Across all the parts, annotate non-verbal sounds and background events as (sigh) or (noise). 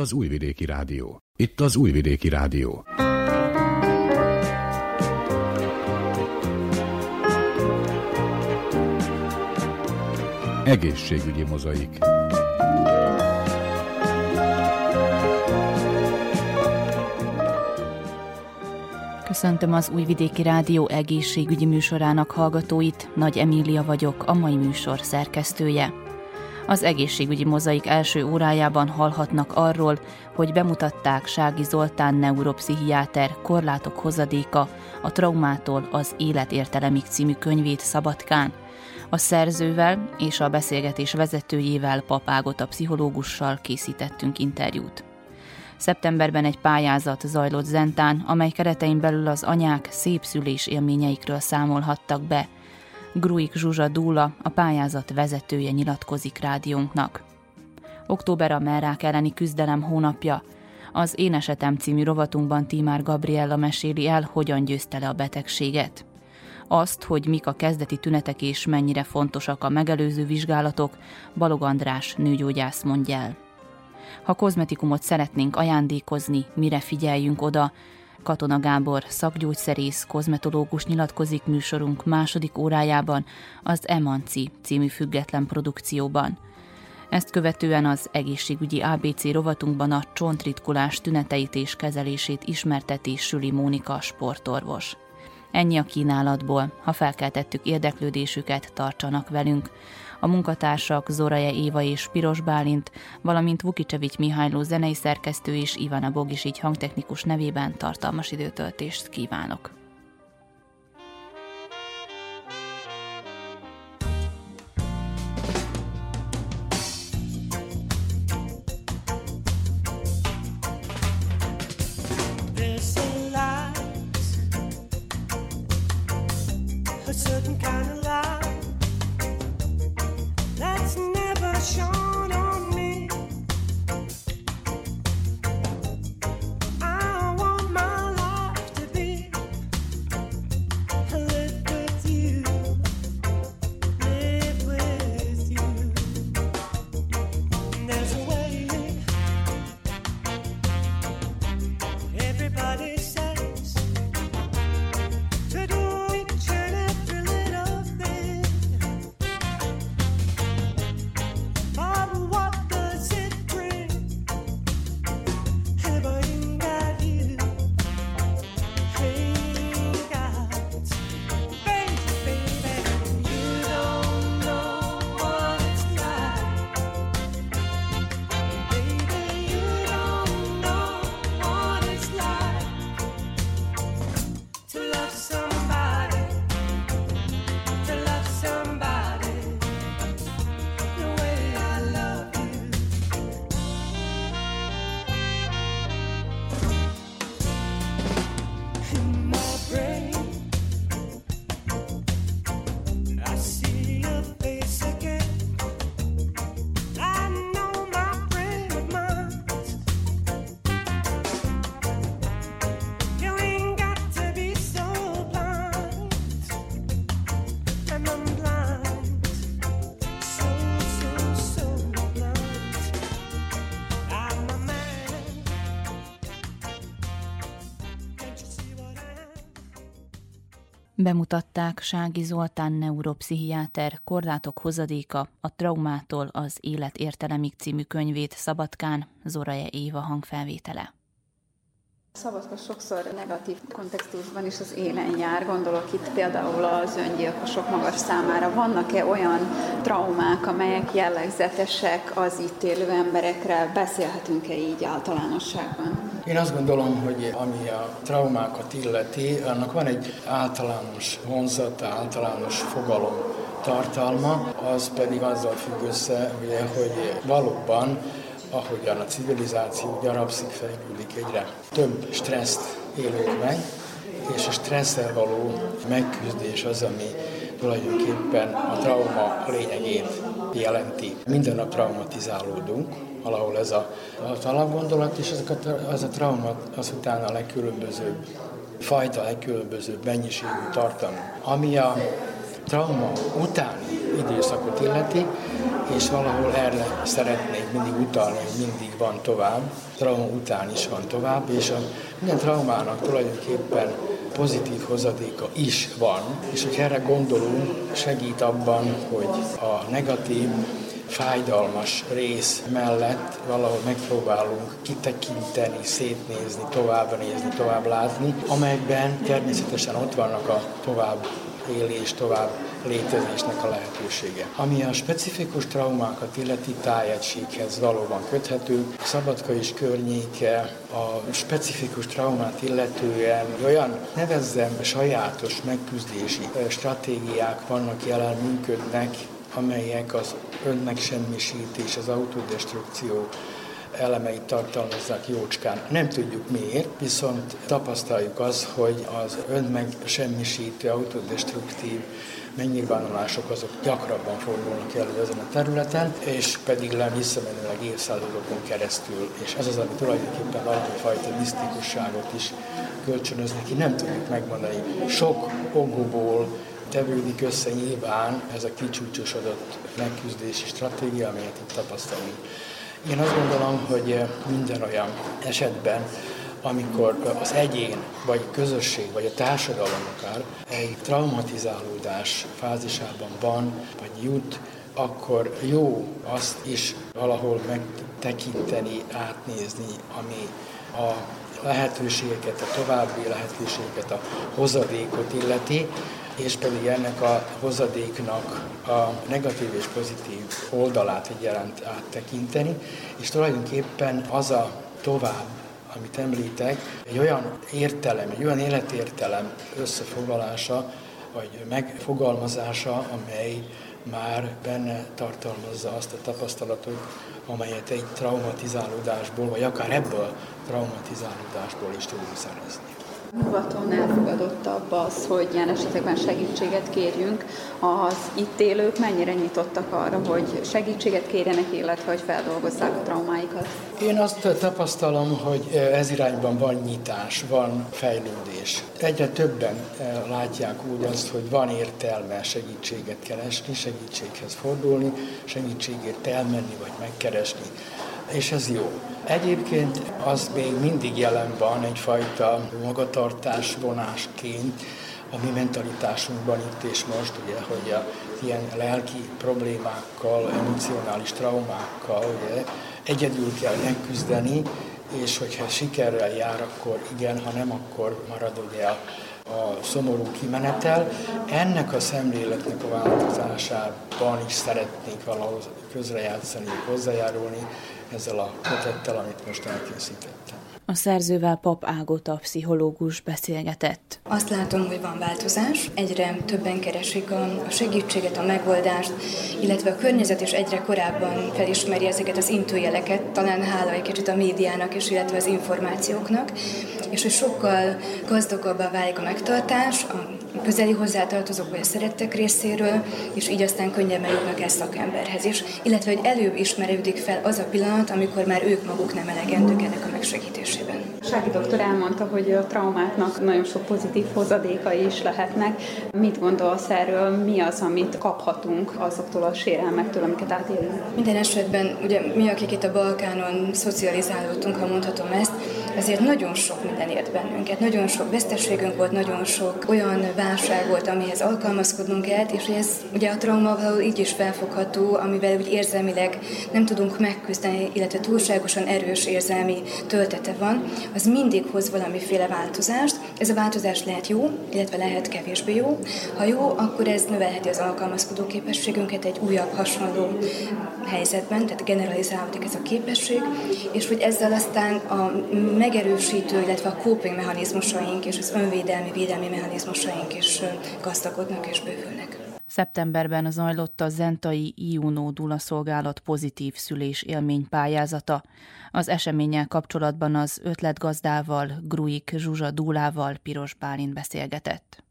Az Újvidéki Rádió. Itt az Újvidéki Rádió. Egészségügyi mozaik. Köszöntöm az Újvidéki Rádió egészségügyi műsorának hallgatóit. Nagy Emília vagyok, a mai műsor szerkesztője. Az egészségügyi mozaik első órájában hallhatnak arról, hogy bemutatták Sági Zoltán neuropszichiáter Korlátok hozadéka a traumától az életértelemig című könyvét Szabadkán. A szerzővel és a beszélgetés vezetőjével Papágot a pszichológussal készítettünk interjút. Szeptemberben egy pályázat zajlott Zentán, amely keretein belül az anyák szép szülés élményeikről számolhattak be. Gruik Zsuzsa Dúla, a pályázat vezetője nyilatkozik rádiónknak. Október a merrák elleni küzdelem hónapja. Az Én esetem című rovatunkban Timár Gabriella meséli el, hogyan győzte le a betegséget. Azt, hogy mik a kezdeti tünetek és mennyire fontosak a megelőző vizsgálatok, Balog András nőgyógyász mondja el. Ha kozmetikumot szeretnénk ajándékozni, mire figyeljünk oda, Katona Gábor, szakgyógyszerész, kozmetológus nyilatkozik műsorunk második órájában az Emanci című független produkcióban. Ezt követően az egészségügyi ABC rovatunkban a csontritkulás tüneteit és kezelését ismerteti Süli Mónika sportorvos. Ennyi a kínálatból, ha felkeltettük érdeklődésüket, tartsanak velünk a munkatársak Zoraja Éva és Piros Bálint, valamint Vukicsevics Mihályló zenei szerkesztő és Ivana Bogisigy hangtechnikus nevében tartalmas időtöltést kívánok. passion. Bemutatták Sági Zoltán neuropszichiáter Korlátok hozadéka a traumától az élet értelemig című könyvét Szabadkán, Zoraja Éva hangfelvétele. Szabadka sokszor negatív kontextusban is az élen jár, gondolok itt például az öngyilkosok magas számára. Vannak-e olyan traumák, amelyek jellegzetesek az itt élő emberekre? Beszélhetünk-e így általánosságban? Én azt gondolom, hogy ami a traumákat illeti, annak van egy általános vonzata, általános fogalom tartalma, az pedig azzal függ össze, ugye, hogy valóban ahogyan a civilizáció gyarapszik, fejlődik egyre több stresszt élünk meg, és a stresszel való megküzdés az, ami tulajdonképpen a trauma lényegét jelenti. Minden nap traumatizálódunk, valahol ez a, az alapgondolat, és ezek a, az a trauma az utána a legkülönbözőbb fajta, legkülönbözőbb mennyiségű tartalom. Ami a trauma utáni időszakot illeti, és valahol erre szeretnék mindig utalni, hogy mindig van tovább, trauma után is van tovább, és a minden traumának tulajdonképpen pozitív hozadéka is van, és hogy erre gondolunk, segít abban, hogy a negatív fájdalmas rész mellett valahol megpróbálunk kitekinteni, szétnézni, tovább nézni, tovább látni, amelyben természetesen ott vannak a tovább élés, tovább létezésnek a lehetősége. Ami a specifikus traumákat illeti tájegységhez valóban köthető, Szabadka is környéke a specifikus traumát illetően olyan nevezzem sajátos megküzdési stratégiák vannak jelen, működnek, amelyek az önmegsemmisítés, az autodestrukció elemeit tartalmazzák jócskán. Nem tudjuk miért, viszont tapasztaljuk az, hogy az önmegsemmisítő, autodestruktív megnyilvánulások azok gyakrabban fordulnak elő ezen a területen, és pedig le visszamenőleg évszázadokon keresztül, és ez az, ami tulajdonképpen valamifajta misztikusságot is kölcsönöz neki, nem tudjuk megmondani. Sok okból tevődik össze nyilván ez a kicsúcsosodott megküzdési stratégia, amelyet itt tapasztalunk. Én azt gondolom, hogy minden olyan esetben, amikor az egyén, vagy a közösség, vagy a társadalom akár egy traumatizálódás fázisában van, vagy jut, akkor jó azt is valahol megtekinteni, átnézni, ami a lehetőségeket, a további lehetőségeket, a hozadékot illeti, és pedig ennek a hozadéknak a negatív és pozitív oldalát egyaránt áttekinteni, és tulajdonképpen az a tovább, amit említek, egy olyan értelem, egy olyan életértelem összefoglalása, vagy megfogalmazása, amely már benne tartalmazza azt a tapasztalatot, amelyet egy traumatizálódásból, vagy akár ebből traumatizálódásból is tudunk szerezni. Nyugaton elfogadottabb az, hogy ilyen esetekben segítséget kérjünk. Az itt élők mennyire nyitottak arra, hogy segítséget kérjenek, illetve hogy feldolgozzák a traumáikat? Én azt tapasztalom, hogy ez irányban van nyitás, van fejlődés. Egyre többen látják úgy azt, hogy van értelme segítséget keresni, segítséghez fordulni, segítségért elmenni vagy megkeresni és ez jó. Egyébként az még mindig jelen van egyfajta magatartás vonásként a mi mentalitásunkban itt és most, ugye, hogy a ilyen lelki problémákkal, emocionális traumákkal ugye, egyedül kell megküzdeni, és hogyha sikerrel jár, akkor igen, ha nem, akkor marad ugye a, a szomorú kimenetel. Ennek a szemléletnek a változásában is szeretnék valahol közrejátszani, hozzájárulni, ezzel a kötettel, amit most elkészítettem. A szerzővel Pap Ágota pszichológus beszélgetett. Azt látom, hogy van változás, egyre többen keresik a segítséget, a megoldást, illetve a környezet is egyre korábban felismeri ezeket az intőjeleket, talán hála egy kicsit a médiának is, illetve az információknak, és hogy sokkal gazdagabbá válik a megtartás, a közeli hozzátartozók vagy a szerettek részéről, és így aztán könnyebben jutnak el szakemberhez is, illetve hogy előbb ismerődik fel az a pillanat, amikor már ők maguk nem elegendők ennek a megsegítésében. Sági doktor elmondta, hogy a traumáknak nagyon sok pozitív hozadékai is lehetnek. Mit gondolsz erről? Mi az, amit kaphatunk azoktól a sérelmektől, amiket átélünk? Minden esetben, ugye mi, akik itt a Balkánon szocializálódtunk, ha mondhatom ezt, ezért nagyon sok minden ért bennünket. Nagyon sok veszteségünk volt, nagyon sok olyan válság volt, amihez alkalmazkodnunk kellett, és ez ugye a trauma valahol így is felfogható, amivel úgy érzelmileg nem tudunk megküzdeni, illetve túlságosan erős érzelmi töltete van, az mindig hoz valamiféle változást. Ez a változás lehet jó, illetve lehet kevésbé jó. Ha jó, akkor ez növelheti az alkalmazkodó képességünket egy újabb hasonló helyzetben, tehát generalizálódik ez a képesség, és hogy ezzel aztán a megerősítő, illetve a coping mechanizmusaink és az önvédelmi, védelmi mechanizmusaink is gazdagodnak és bővülnek. Szeptemberben zajlott a Zentai IUNO Dula szolgálat pozitív szülés élmény pályázata. Az eseménnyel kapcsolatban az ötletgazdával, Gruik Zsuzsa Dúlával Piros Bálint beszélgetett.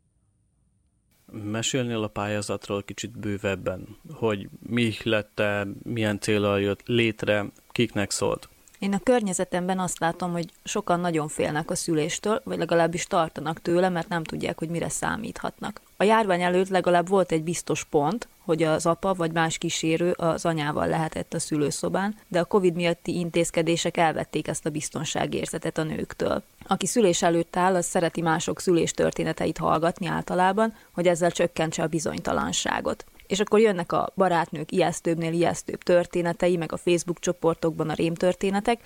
Mesélnél a pályázatról kicsit bővebben, hogy mi lett, milyen célral jött létre, kiknek szólt? Én a környezetemben azt látom, hogy sokan nagyon félnek a szüléstől, vagy legalábbis tartanak tőle, mert nem tudják, hogy mire számíthatnak. A járvány előtt legalább volt egy biztos pont, hogy az apa vagy más kísérő az anyával lehetett a szülőszobán, de a COVID miatti intézkedések elvették ezt a biztonságérzetet a nőktől. Aki szülés előtt áll, az szereti mások szülés történeteit hallgatni általában, hogy ezzel csökkentse a bizonytalanságot és akkor jönnek a barátnők ijesztőbbnél ijesztőbb történetei, meg a Facebook csoportokban a rémtörténetek,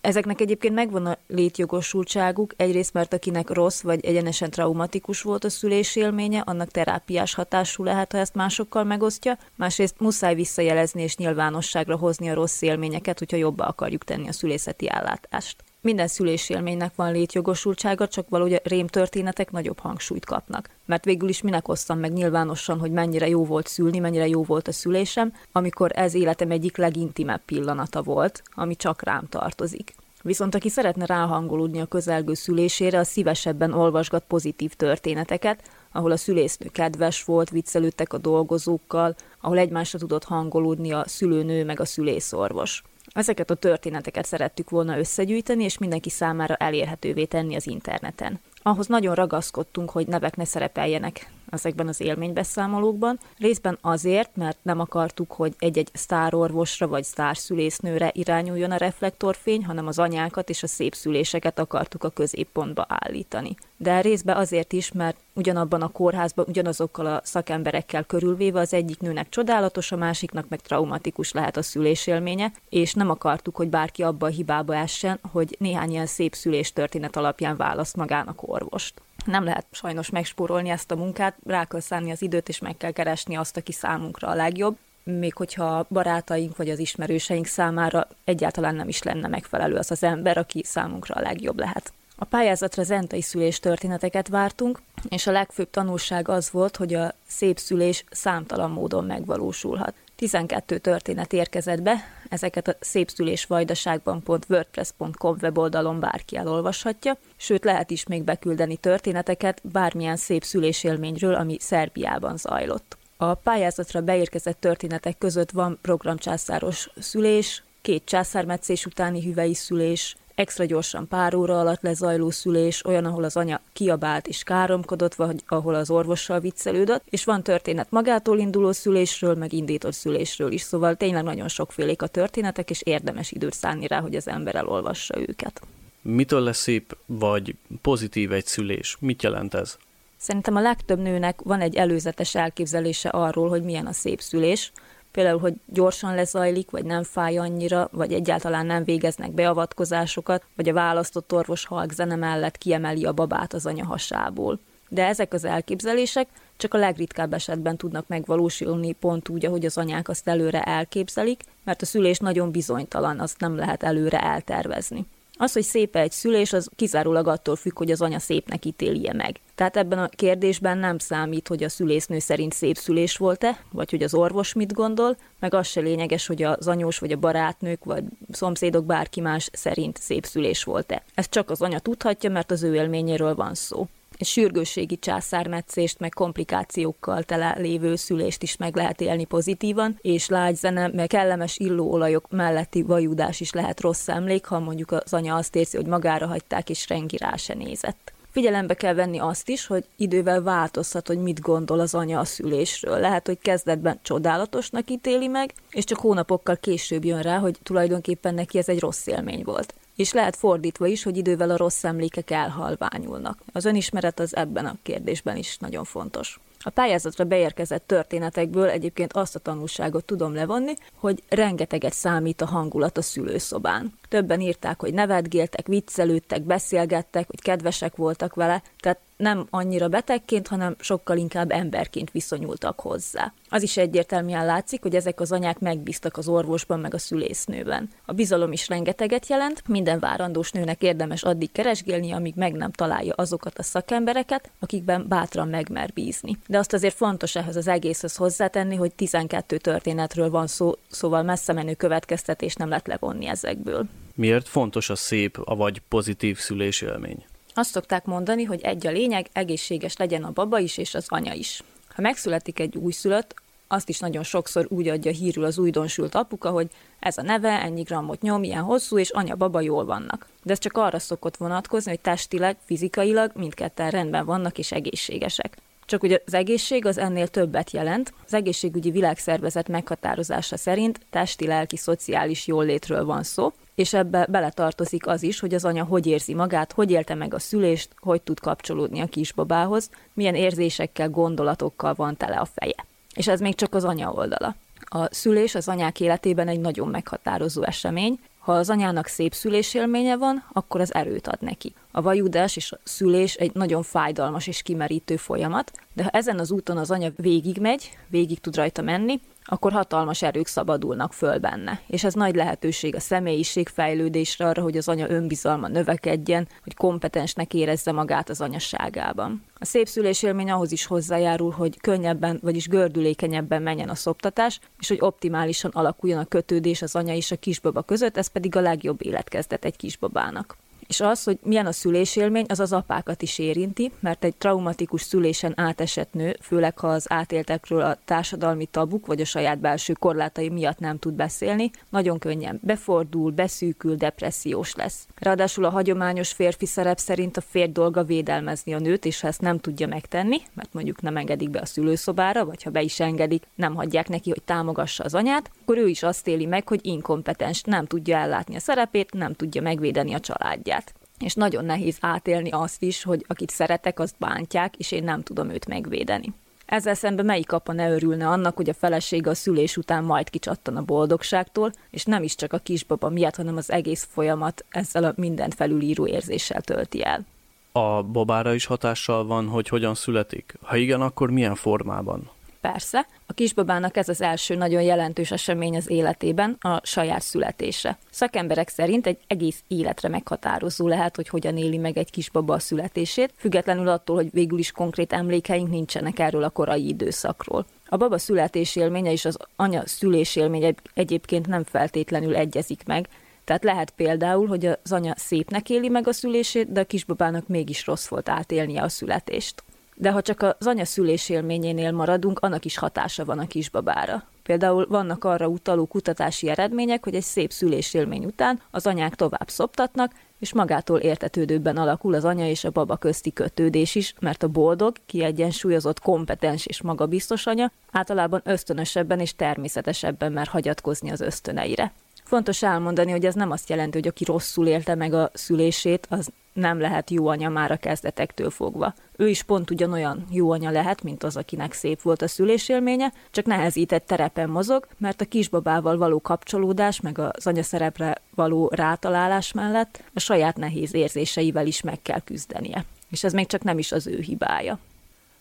Ezeknek egyébként megvan a létjogosultságuk, egyrészt mert akinek rossz vagy egyenesen traumatikus volt a szülés élménye, annak terápiás hatású lehet, ha ezt másokkal megosztja, másrészt muszáj visszajelezni és nyilvánosságra hozni a rossz élményeket, hogyha jobba akarjuk tenni a szülészeti ellátást. Minden szülésélménynek van létjogosultsága, csak valahogy a rémtörténetek nagyobb hangsúlyt kapnak. Mert végül is minek osztam meg nyilvánosan, hogy mennyire jó volt szülni, mennyire jó volt a szülésem, amikor ez életem egyik legintimebb pillanata volt, ami csak rám tartozik. Viszont aki szeretne ráhangolódni a közelgő szülésére, az szívesebben olvasgat pozitív történeteket, ahol a szülésznő kedves volt, viccelődtek a dolgozókkal, ahol egymásra tudott hangolódni a szülőnő meg a szülészorvos. Ezeket a történeteket szerettük volna összegyűjteni, és mindenki számára elérhetővé tenni az interneten. Ahhoz nagyon ragaszkodtunk, hogy nevek ne szerepeljenek ezekben az élménybeszámolókban, részben azért, mert nem akartuk, hogy egy-egy sztárorvosra vagy sztárszülésznőre irányuljon a reflektorfény, hanem az anyákat és a szép szüléseket akartuk a középpontba állítani. De részben azért is, mert ugyanabban a kórházban ugyanazokkal a szakemberekkel körülvéve az egyik nőnek csodálatos, a másiknak meg traumatikus lehet a szülésélménye, és nem akartuk, hogy bárki abba a hibába essen, hogy néhány ilyen szép szülés történet alapján választ magának orvost nem lehet sajnos megspórolni ezt a munkát, rá kell szállni az időt, és meg kell keresni azt, aki számunkra a legjobb, még hogyha barátaink vagy az ismerőseink számára egyáltalán nem is lenne megfelelő az az ember, aki számunkra a legjobb lehet. A pályázatra zentai szülés történeteket vártunk, és a legfőbb tanulság az volt, hogy a szép szülés számtalan módon megvalósulhat. 12 történet érkezett be, ezeket a szépszülésvajdaságban.wordpress.com weboldalon bárki elolvashatja, sőt lehet is még beküldeni történeteket bármilyen szép szülésélményről, ami Szerbiában zajlott. A pályázatra beérkezett történetek között van programcsászáros szülés, két császármetszés utáni hüvei szülés, extra gyorsan pár óra alatt lezajló szülés, olyan, ahol az anya kiabált és káromkodott, vagy ahol az orvossal viccelődött, és van történet magától induló szülésről, meg indított szülésről is, szóval tényleg nagyon sokfélék a történetek, és érdemes időt szánni rá, hogy az ember elolvassa őket. Mitől lesz szép vagy pozitív egy szülés? Mit jelent ez? Szerintem a legtöbb nőnek van egy előzetes elképzelése arról, hogy milyen a szép szülés, például, hogy gyorsan lezajlik, vagy nem fáj annyira, vagy egyáltalán nem végeznek beavatkozásokat, vagy a választott orvos halk zene mellett kiemeli a babát az anya hasából. De ezek az elképzelések csak a legritkább esetben tudnak megvalósulni pont úgy, ahogy az anyák azt előre elképzelik, mert a szülés nagyon bizonytalan, azt nem lehet előre eltervezni. Az, hogy szép egy szülés, az kizárólag attól függ, hogy az anya szépnek ítélje meg. Tehát ebben a kérdésben nem számít, hogy a szülésznő szerint szép szülés volt-e, vagy hogy az orvos mit gondol, meg az se lényeges, hogy az anyós vagy a barátnők vagy szomszédok bárki más szerint szép szülés volt-e. Ezt csak az anya tudhatja, mert az ő élményéről van szó egy sürgősségi császármetszést, meg komplikációkkal tele lévő szülést is meg lehet élni pozitívan, és lágy zene, meg kellemes illóolajok melletti vajudás is lehet rossz emlék, ha mondjuk az anya azt érzi, hogy magára hagyták, és rengi rá se nézett. Figyelembe kell venni azt is, hogy idővel változhat, hogy mit gondol az anya a szülésről. Lehet, hogy kezdetben csodálatosnak ítéli meg, és csak hónapokkal később jön rá, hogy tulajdonképpen neki ez egy rossz élmény volt és lehet fordítva is, hogy idővel a rossz emlékek elhalványulnak. Az önismeret az ebben a kérdésben is nagyon fontos. A pályázatra beérkezett történetekből egyébként azt a tanulságot tudom levonni, hogy rengeteget számít a hangulat a szülőszobán. Többen írták, hogy nevetgéltek, viccelődtek, beszélgettek, hogy kedvesek voltak vele, tehát nem annyira betegként, hanem sokkal inkább emberként viszonyultak hozzá. Az is egyértelműen látszik, hogy ezek az anyák megbíztak az orvosban meg a szülésznőben. A bizalom is rengeteget jelent, minden várandós nőnek érdemes addig keresgélni, amíg meg nem találja azokat a szakembereket, akikben bátran megmer bízni. De azt azért fontos ehhez az egészhez hozzátenni, hogy 12 történetről van szó, szóval messze menő következtetés nem lehet levonni ezekből. Miért fontos a szép, vagy pozitív szülésélmény? Azt szokták mondani, hogy egy a lényeg, egészséges legyen a baba is és az anya is. Ha megszületik egy újszülött, azt is nagyon sokszor úgy adja hírül az újdonsült apuka, hogy ez a neve, ennyi grammot nyom, ilyen hosszú, és anya-baba jól vannak. De ez csak arra szokott vonatkozni, hogy testileg, fizikailag mindketten rendben vannak és egészségesek. Csak ugye az egészség az ennél többet jelent. Az egészségügyi világszervezet meghatározása szerint testi, lelki, szociális jólétről van szó, és ebbe beletartozik az is, hogy az anya hogy érzi magát, hogy élte meg a szülést, hogy tud kapcsolódni a kisbabához, milyen érzésekkel, gondolatokkal van tele a feje. És ez még csak az anya oldala. A szülés az anyák életében egy nagyon meghatározó esemény, ha az anyának szép szülésélménye van, akkor az erőt ad neki. A vajudás és a szülés egy nagyon fájdalmas és kimerítő folyamat, de ha ezen az úton az anya végigmegy, végig tud rajta menni, akkor hatalmas erők szabadulnak föl benne. És ez nagy lehetőség a személyiség fejlődésre arra, hogy az anya önbizalma növekedjen, hogy kompetensnek érezze magát az anyaságában. A szép szülésélmény ahhoz is hozzájárul, hogy könnyebben, vagyis gördülékenyebben menjen a szoptatás, és hogy optimálisan alakuljon a kötődés az anya és a kisbaba között, ez pedig a legjobb életkezdet egy kisbabának. És az, hogy milyen a szülésélmény, az az apákat is érinti, mert egy traumatikus szülésen átesett nő, főleg ha az átéltekről a társadalmi tabuk vagy a saját belső korlátai miatt nem tud beszélni, nagyon könnyen befordul, beszűkül, depressziós lesz. Ráadásul a hagyományos férfi szerep szerint a férj dolga védelmezni a nőt, és ha ezt nem tudja megtenni, mert mondjuk nem engedik be a szülőszobára, vagy ha be is engedik, nem hagyják neki, hogy támogassa az anyát, akkor ő is azt éli meg, hogy inkompetens, nem tudja ellátni a szerepét, nem tudja megvédeni a családját és nagyon nehéz átélni azt is, hogy akit szeretek, azt bántják, és én nem tudom őt megvédeni. Ezzel szemben melyik apa ne örülne annak, hogy a felesége a szülés után majd kicsattan a boldogságtól, és nem is csak a kisbaba miatt, hanem az egész folyamat ezzel a mindent felülíró érzéssel tölti el. A babára is hatással van, hogy hogyan születik? Ha igen, akkor milyen formában? Persze, a kisbabának ez az első nagyon jelentős esemény az életében, a saját születése. Szakemberek szerint egy egész életre meghatározó lehet, hogy hogyan éli meg egy kisbaba a születését, függetlenül attól, hogy végül is konkrét emlékeink nincsenek erről a korai időszakról. A baba születés élménye és az anya szülés élménye egyébként nem feltétlenül egyezik meg, tehát lehet például, hogy az anya szépnek éli meg a szülését, de a kisbabának mégis rossz volt átélnie a születést. De ha csak az anya szülés élményénél maradunk, annak is hatása van a kisbabára. Például vannak arra utaló kutatási eredmények, hogy egy szép szülésélmény után az anyák tovább szoptatnak, és magától értetődőbben alakul az anya és a baba közti kötődés is, mert a boldog, kiegyensúlyozott, kompetens és magabiztos anya általában ösztönösebben és természetesebben mer hagyatkozni az ösztöneire. Fontos elmondani, hogy ez nem azt jelenti, hogy aki rosszul élte meg a szülését, az nem lehet jó anya már a kezdetektől fogva. Ő is pont ugyanolyan jó anya lehet, mint az, akinek szép volt a szülésélménye, csak nehezített terepen mozog, mert a kisbabával való kapcsolódás, meg az anya szerepre való rátalálás mellett a saját nehéz érzéseivel is meg kell küzdenie. És ez még csak nem is az ő hibája.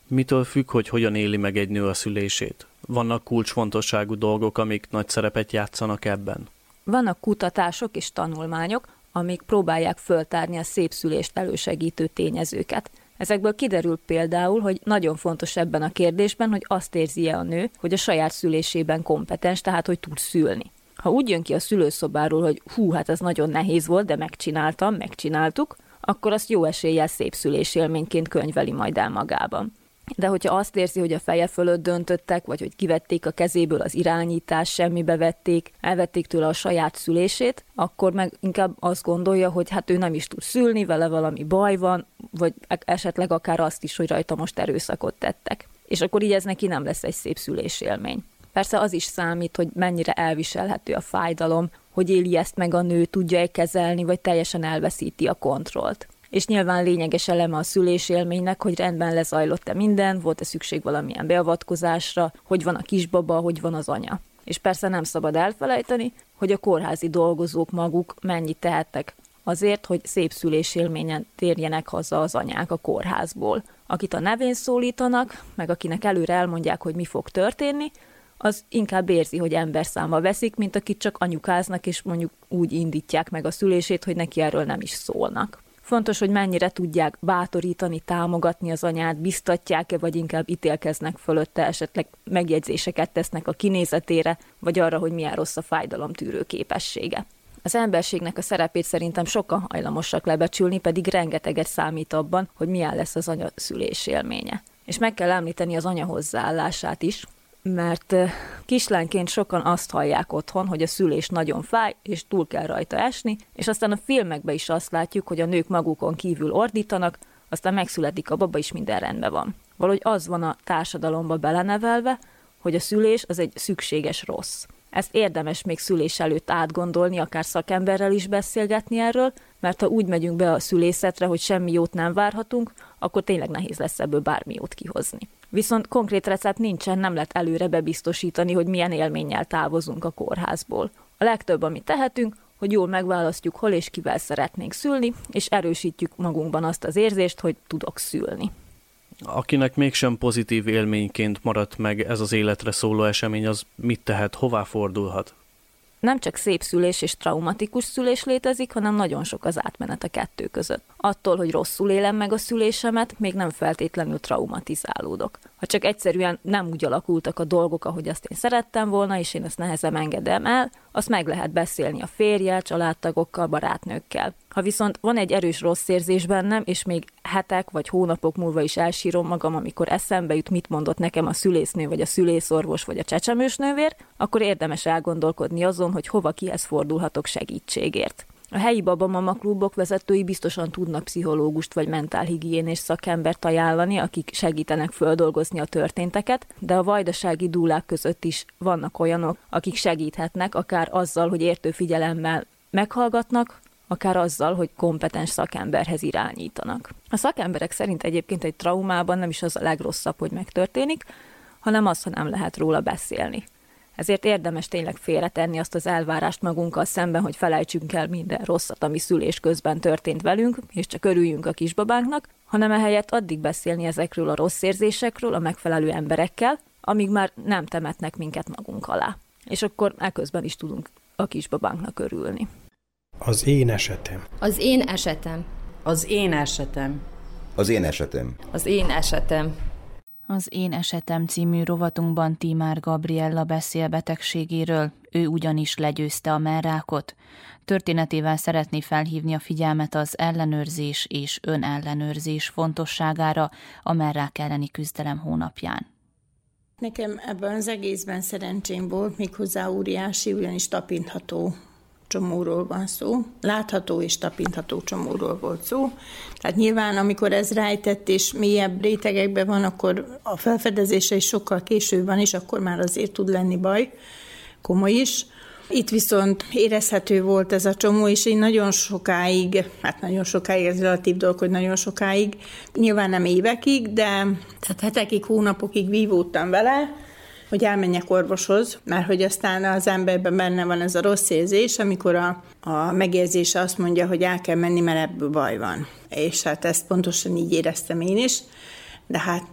Mitől függ, hogy hogyan éli meg egy nő a szülését? Vannak kulcsfontosságú dolgok, amik nagy szerepet játszanak ebben? Vannak kutatások és tanulmányok, amik próbálják föltárni a szép szülést elősegítő tényezőket. Ezekből kiderül például, hogy nagyon fontos ebben a kérdésben, hogy azt érzi-e a nő, hogy a saját szülésében kompetens, tehát hogy tud szülni. Ha úgy jön ki a szülőszobáról, hogy hú, hát ez nagyon nehéz volt, de megcsináltam, megcsináltuk, akkor azt jó eséllyel szép szülésélményként könyveli majd el magában de hogyha azt érzi, hogy a feje fölött döntöttek, vagy hogy kivették a kezéből az irányítás, semmibe vették, elvették tőle a saját szülését, akkor meg inkább azt gondolja, hogy hát ő nem is tud szülni, vele valami baj van, vagy esetleg akár azt is, hogy rajta most erőszakot tettek. És akkor így ez neki nem lesz egy szép szülésélmény. Persze az is számít, hogy mennyire elviselhető a fájdalom, hogy éli ezt meg a nő, tudja-e kezelni, vagy teljesen elveszíti a kontrollt és nyilván lényeges eleme a szülésélménynek, hogy rendben lezajlott-e minden, volt-e szükség valamilyen beavatkozásra, hogy van a kisbaba, hogy van az anya. És persze nem szabad elfelejteni, hogy a kórházi dolgozók maguk mennyit tehettek azért, hogy szép szülésélményen térjenek haza az anyák a kórházból. Akit a nevén szólítanak, meg akinek előre elmondják, hogy mi fog történni, az inkább érzi, hogy ember száma veszik, mint akit csak anyukáznak, és mondjuk úgy indítják meg a szülését, hogy neki erről nem is szólnak. Fontos, hogy mennyire tudják bátorítani, támogatni az anyát, biztatják-e, vagy inkább ítélkeznek fölötte, esetleg megjegyzéseket tesznek a kinézetére, vagy arra, hogy milyen rossz a fájdalomtűrő képessége. Az emberségnek a szerepét szerintem sokan hajlamosak lebecsülni, pedig rengeteget számít abban, hogy milyen lesz az anya szülés élménye. És meg kell említeni az anya hozzáállását is, mert kislányként sokan azt hallják otthon, hogy a szülés nagyon fáj, és túl kell rajta esni, és aztán a filmekben is azt látjuk, hogy a nők magukon kívül ordítanak, aztán megszületik a baba, és minden rendben van. Valahogy az van a társadalomba belenevelve, hogy a szülés az egy szükséges rossz. Ezt érdemes még szülés előtt átgondolni, akár szakemberrel is beszélgetni erről, mert ha úgy megyünk be a szülészetre, hogy semmi jót nem várhatunk, akkor tényleg nehéz lesz ebből bármi jót kihozni. Viszont konkrét recept nincsen, nem lehet előre bebiztosítani, hogy milyen élménnyel távozunk a kórházból. A legtöbb, amit tehetünk, hogy jól megválasztjuk, hol és kivel szeretnénk szülni, és erősítjük magunkban azt az érzést, hogy tudok szülni. Akinek mégsem pozitív élményként maradt meg ez az életre szóló esemény, az mit tehet, hová fordulhat? Nem csak szép szülés és traumatikus szülés létezik, hanem nagyon sok az átmenet a kettő között. Attól, hogy rosszul élem meg a szülésemet, még nem feltétlenül traumatizálódok. Ha csak egyszerűen nem úgy alakultak a dolgok, ahogy azt én szerettem volna, és én ezt nehezen engedem el, azt meg lehet beszélni a férjel, családtagokkal, barátnőkkel. Ha viszont van egy erős rossz érzés bennem, és még hetek vagy hónapok múlva is elsírom magam, amikor eszembe jut, mit mondott nekem a szülésznő, vagy a szülészorvos, vagy a csecsemősnővér, akkor érdemes elgondolkodni azon, hogy hova kihez fordulhatok segítségért. A helyi babamama klubok vezetői biztosan tudnak pszichológust vagy mentálhigiénés szakembert ajánlani, akik segítenek földolgozni a történteket, de a vajdasági dúlák között is vannak olyanok, akik segíthetnek, akár azzal, hogy értő figyelemmel meghallgatnak, akár azzal, hogy kompetens szakemberhez irányítanak. A szakemberek szerint egyébként egy traumában nem is az a legrosszabb, hogy megtörténik, hanem az, ha nem lehet róla beszélni. Ezért érdemes tényleg félretenni azt az elvárást magunkkal szemben, hogy felejtsünk el minden rosszat, ami szülés közben történt velünk, és csak örüljünk a kisbabánknak, hanem ehelyett addig beszélni ezekről a rossz érzésekről a megfelelő emberekkel, amíg már nem temetnek minket magunk alá. És akkor eközben is tudunk a kisbabánknak örülni. Az én esetem. Az én esetem. Az én esetem. Az én esetem. Az én esetem. Az Én Esetem című rovatunkban Timár Gabriella beszél betegségéről, ő ugyanis legyőzte a merrákot. Történetével szeretné felhívni a figyelmet az ellenőrzés és önellenőrzés fontosságára a merrák elleni küzdelem hónapján. Nekem ebben az egészben szerencsém volt, méghozzá óriási, ugyanis tapintható csomóról van szó. Látható és tapintható csomóról volt szó. Tehát nyilván, amikor ez rájtett és mélyebb rétegekben van, akkor a felfedezése is sokkal később van, és akkor már azért tud lenni baj, komoly is. Itt viszont érezhető volt ez a csomó, és én nagyon sokáig, hát nagyon sokáig, ez relatív dolog, hogy nagyon sokáig, nyilván nem évekig, de tehát hetekig, hónapokig vívódtam vele, hogy elmenjek orvoshoz, mert hogy aztán az emberben benne van ez a rossz érzés, amikor a, a megérzése azt mondja, hogy el kell menni, mert ebből baj van. És hát ezt pontosan így éreztem én is, de hát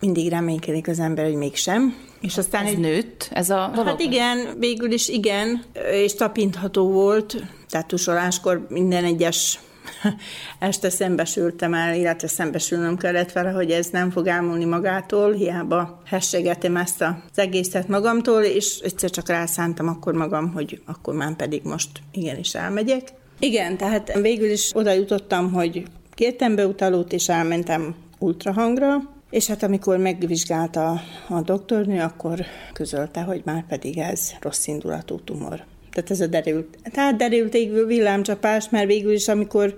mindig reménykedik az ember, hogy mégsem. És aztán ez egy... nőtt, ez a dolog? Hát igen, végül is igen, és tapintható volt, tehát tusoláskor minden egyes (laughs) este szembesültem el, illetve szembesülnöm kellett vele, hogy ez nem fog elmúlni magától, hiába hessegetem ezt az egészet magamtól, és egyszer csak rászántam akkor magam, hogy akkor már pedig most igenis elmegyek. Igen, tehát végül is oda jutottam, hogy kértem beutalót, és elmentem ultrahangra, és hát amikor megvizsgálta a doktornő, akkor közölte, hogy már pedig ez rossz indulatú tumor. Tehát ez a derült. Tehát derült égő villámcsapás, mert végül is, amikor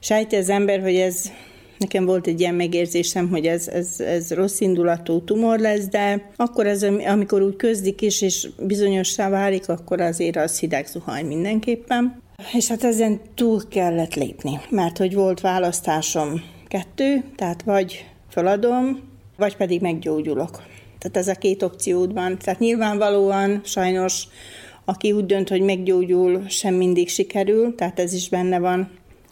sejti az ember, hogy ez Nekem volt egy ilyen megérzésem, hogy ez, ez, ez rossz indulatú tumor lesz, de akkor ez, amikor úgy közdik is, és bizonyossá válik, akkor azért az hideg zuhany mindenképpen. És hát ezen túl kellett lépni, mert hogy volt választásom kettő, tehát vagy feladom, vagy pedig meggyógyulok. Tehát ez a két opciód van. Tehát nyilvánvalóan sajnos aki úgy dönt, hogy meggyógyul, sem mindig sikerül, tehát ez is benne van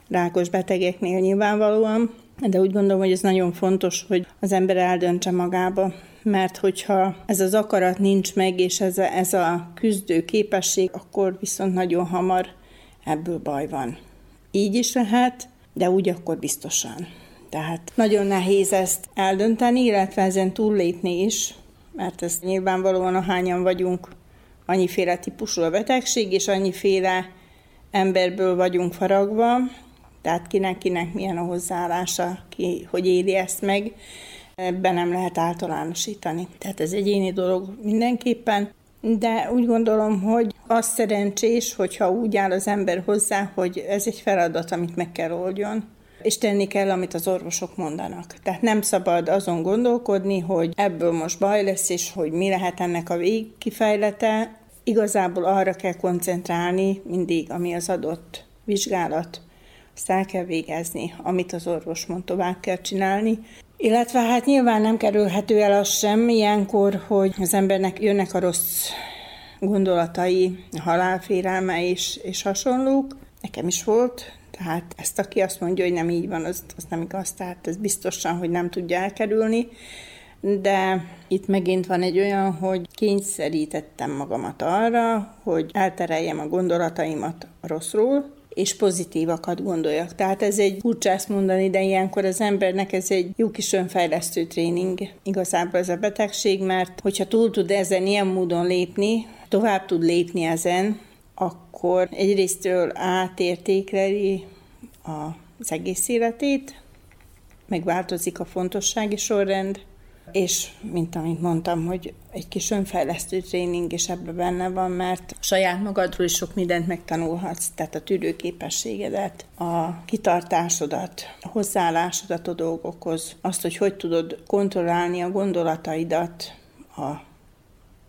rákos betegeknél nyilvánvalóan, de úgy gondolom, hogy ez nagyon fontos, hogy az ember eldöntse magába, mert hogyha ez az akarat nincs meg, és ez a, ez a küzdő képesség, akkor viszont nagyon hamar ebből baj van. Így is lehet, de úgy akkor biztosan. Tehát nagyon nehéz ezt eldönteni, illetve ezen túllépni is, mert ez nyilvánvalóan a hányan vagyunk annyiféle típusú a betegség, és annyiféle emberből vagyunk faragva, tehát kinek-kinek milyen a hozzáállása, ki hogy éli ezt meg, ebben nem lehet általánosítani. Tehát ez egyéni dolog mindenképpen, de úgy gondolom, hogy az szerencsés, hogyha úgy áll az ember hozzá, hogy ez egy feladat, amit meg kell oldjon, és tenni kell, amit az orvosok mondanak. Tehát nem szabad azon gondolkodni, hogy ebből most baj lesz, és hogy mi lehet ennek a végkifejlete. Igazából arra kell koncentrálni mindig, ami az adott vizsgálat. Azt el kell végezni, amit az orvos mond, tovább kell csinálni. Illetve hát nyilván nem kerülhető el az sem ilyenkor, hogy az embernek jönnek a rossz gondolatai, halálfélelme és, és hasonlók. Nekem is volt, tehát ezt aki azt mondja, hogy nem így van, az, az nem igaz, tehát ez biztosan, hogy nem tudja elkerülni. De itt megint van egy olyan, hogy kényszerítettem magamat arra, hogy eltereljem a gondolataimat rosszról, és pozitívakat gondoljak. Tehát ez egy furcsa ezt mondani, de ilyenkor az embernek ez egy jó kis önfejlesztő tréning igazából ez a betegség, mert hogyha túl tud ezen ilyen módon lépni, tovább tud lépni ezen, akkor egyrésztről átértékeli az egész életét, megváltozik a fontossági sorrend, és mint amit mondtam, hogy egy kis önfejlesztő tréning is ebben benne van, mert saját magadról is sok mindent megtanulhatsz, tehát a tűrőképességedet, a kitartásodat, a hozzáállásodat a dolgokhoz, azt, hogy hogy tudod kontrollálni a gondolataidat, a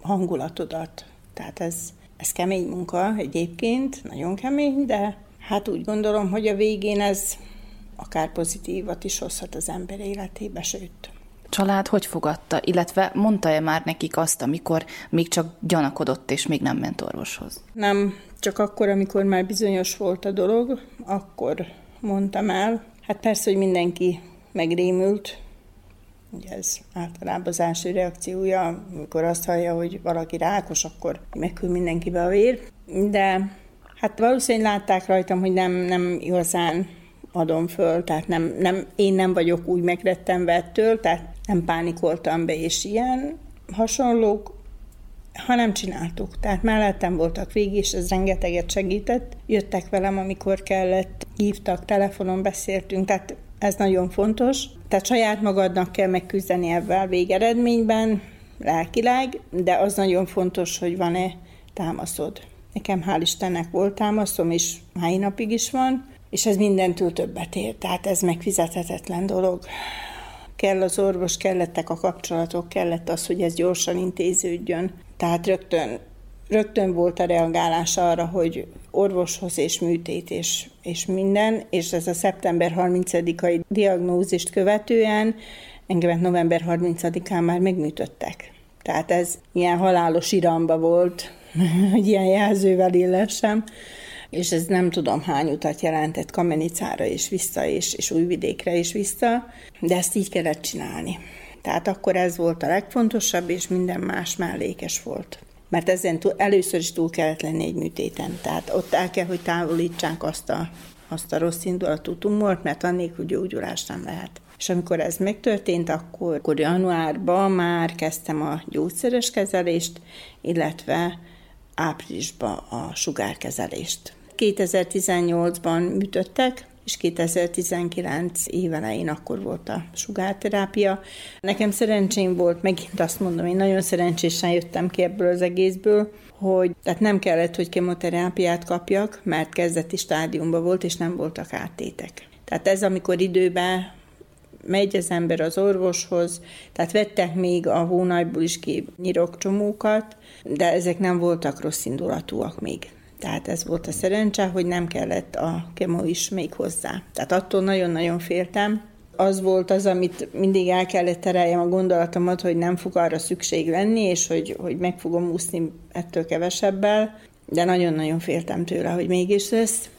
hangulatodat. Tehát ez, ez kemény munka egyébként, nagyon kemény, de hát úgy gondolom, hogy a végén ez akár pozitívat is hozhat az ember életébe, sőt, család hogy fogadta, illetve mondta-e már nekik azt, amikor még csak gyanakodott és még nem ment orvoshoz? Nem, csak akkor, amikor már bizonyos volt a dolog, akkor mondtam el. Hát persze, hogy mindenki megrémült, ugye ez általában az első reakciója, amikor azt hallja, hogy valaki rákos, akkor megkül mindenkibe a vér. De hát valószínűleg látták rajtam, hogy nem, nem igazán adom föl, tehát nem, nem, én nem vagyok úgy megrettenve ettől, tehát nem pánikoltam be, és ilyen hasonlók, ha nem csináltuk. Tehát mellettem voltak végig, és ez rengeteget segített. Jöttek velem, amikor kellett, hívtak, telefonon beszéltünk, tehát ez nagyon fontos. Tehát saját magadnak kell megküzdeni ebben végeredményben, lelkileg, de az nagyon fontos, hogy van-e támaszod. Nekem hál' Istennek volt támaszom, és mai napig is van, és ez mindentől többet ér, tehát ez megfizethetetlen dolog. Kell az orvos, kellettek a kapcsolatok, kellett az, hogy ez gyorsan intéződjön. Tehát rögtön, rögtön volt a reagálás arra, hogy orvoshoz és műtét és, és minden, és ez a szeptember 30-ai diagnózist követően engemet november 30-án már megműtöttek. Tehát ez ilyen halálos iramba volt, (laughs) hogy ilyen jelzővel illessem és ez nem tudom hány utat jelentett Kamenicára és vissza, és, és Újvidékre is vissza, de ezt így kellett csinálni. Tehát akkor ez volt a legfontosabb, és minden más mellékes volt. Mert ezen túl, először is túl kellett lenni egy műtéten. Tehát ott el kell, hogy távolítsák azt a, azt a rossz indulatú tumort, mert annélkül gyógyulás nem lehet. És amikor ez megtörtént, akkor, akkor januárban már kezdtem a gyógyszeres kezelést, illetve áprilisban a sugárkezelést. 2018-ban műtöttek, és 2019 évelején akkor volt a sugárterápia. Nekem szerencsém volt, megint azt mondom, én nagyon szerencsésen jöttem ki ebből az egészből, hogy tehát nem kellett, hogy kemoterápiát kapjak, mert kezdeti stádiumban volt, és nem voltak áttétek. Tehát ez, amikor időben megy az ember az orvoshoz, tehát vettek még a hónajból is ki nyirokcsomókat, de ezek nem voltak rossz indulatúak még. Tehát ez volt a szerencse, hogy nem kellett a kemo is még hozzá. Tehát attól nagyon-nagyon féltem. Az volt az, amit mindig el kellett tereljem a gondolatomat, hogy nem fog arra szükség lenni, és hogy, hogy meg fogom úszni ettől kevesebbel, de nagyon-nagyon féltem tőle, hogy mégis lesz.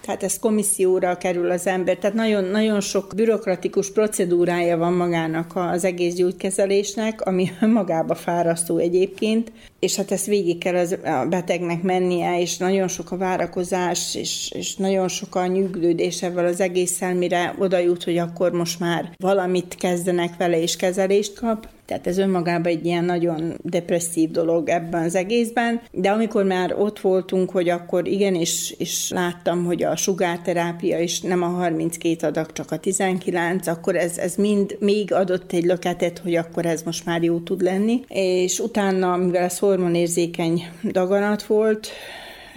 Tehát ez komisszióra kerül az ember, tehát nagyon, nagyon sok bürokratikus procedúrája van magának az egész gyógykezelésnek, ami (laughs) magába fárasztó egyébként, és hát ezt végig kell az, a betegnek mennie, és nagyon sok a várakozás, és, és nagyon sok a nyűglődés ebből az egésszel, mire oda jut, hogy akkor most már valamit kezdenek vele, és kezelést kap. Tehát ez önmagában egy ilyen nagyon depresszív dolog ebben az egészben, de amikor már ott voltunk, hogy akkor igen, és, és láttam, hogy a sugárterápia is nem a 32 adag, csak a 19, akkor ez, ez mind még adott egy löketet, hogy akkor ez most már jó tud lenni. És utána, mivel ez hormonérzékeny daganat volt,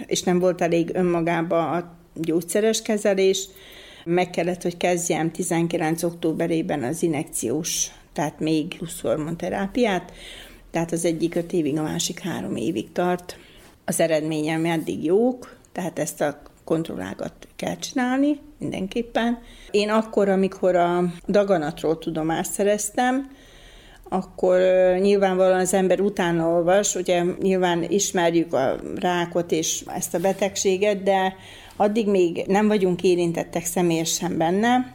és nem volt elég önmagába a gyógyszeres kezelés, meg kellett, hogy kezdjem 19. októberében az inekciós, tehát még plusz hormonterápiát, tehát az egyik öt évig, a másik három évig tart. Az eredményem eddig jók, tehát ezt a kontrollákat kell csinálni mindenképpen. Én akkor, amikor a daganatról tudomást szereztem, akkor nyilvánvalóan az ember utána olvas, ugye nyilván ismerjük a rákot és ezt a betegséget, de addig még nem vagyunk érintettek személyesen benne,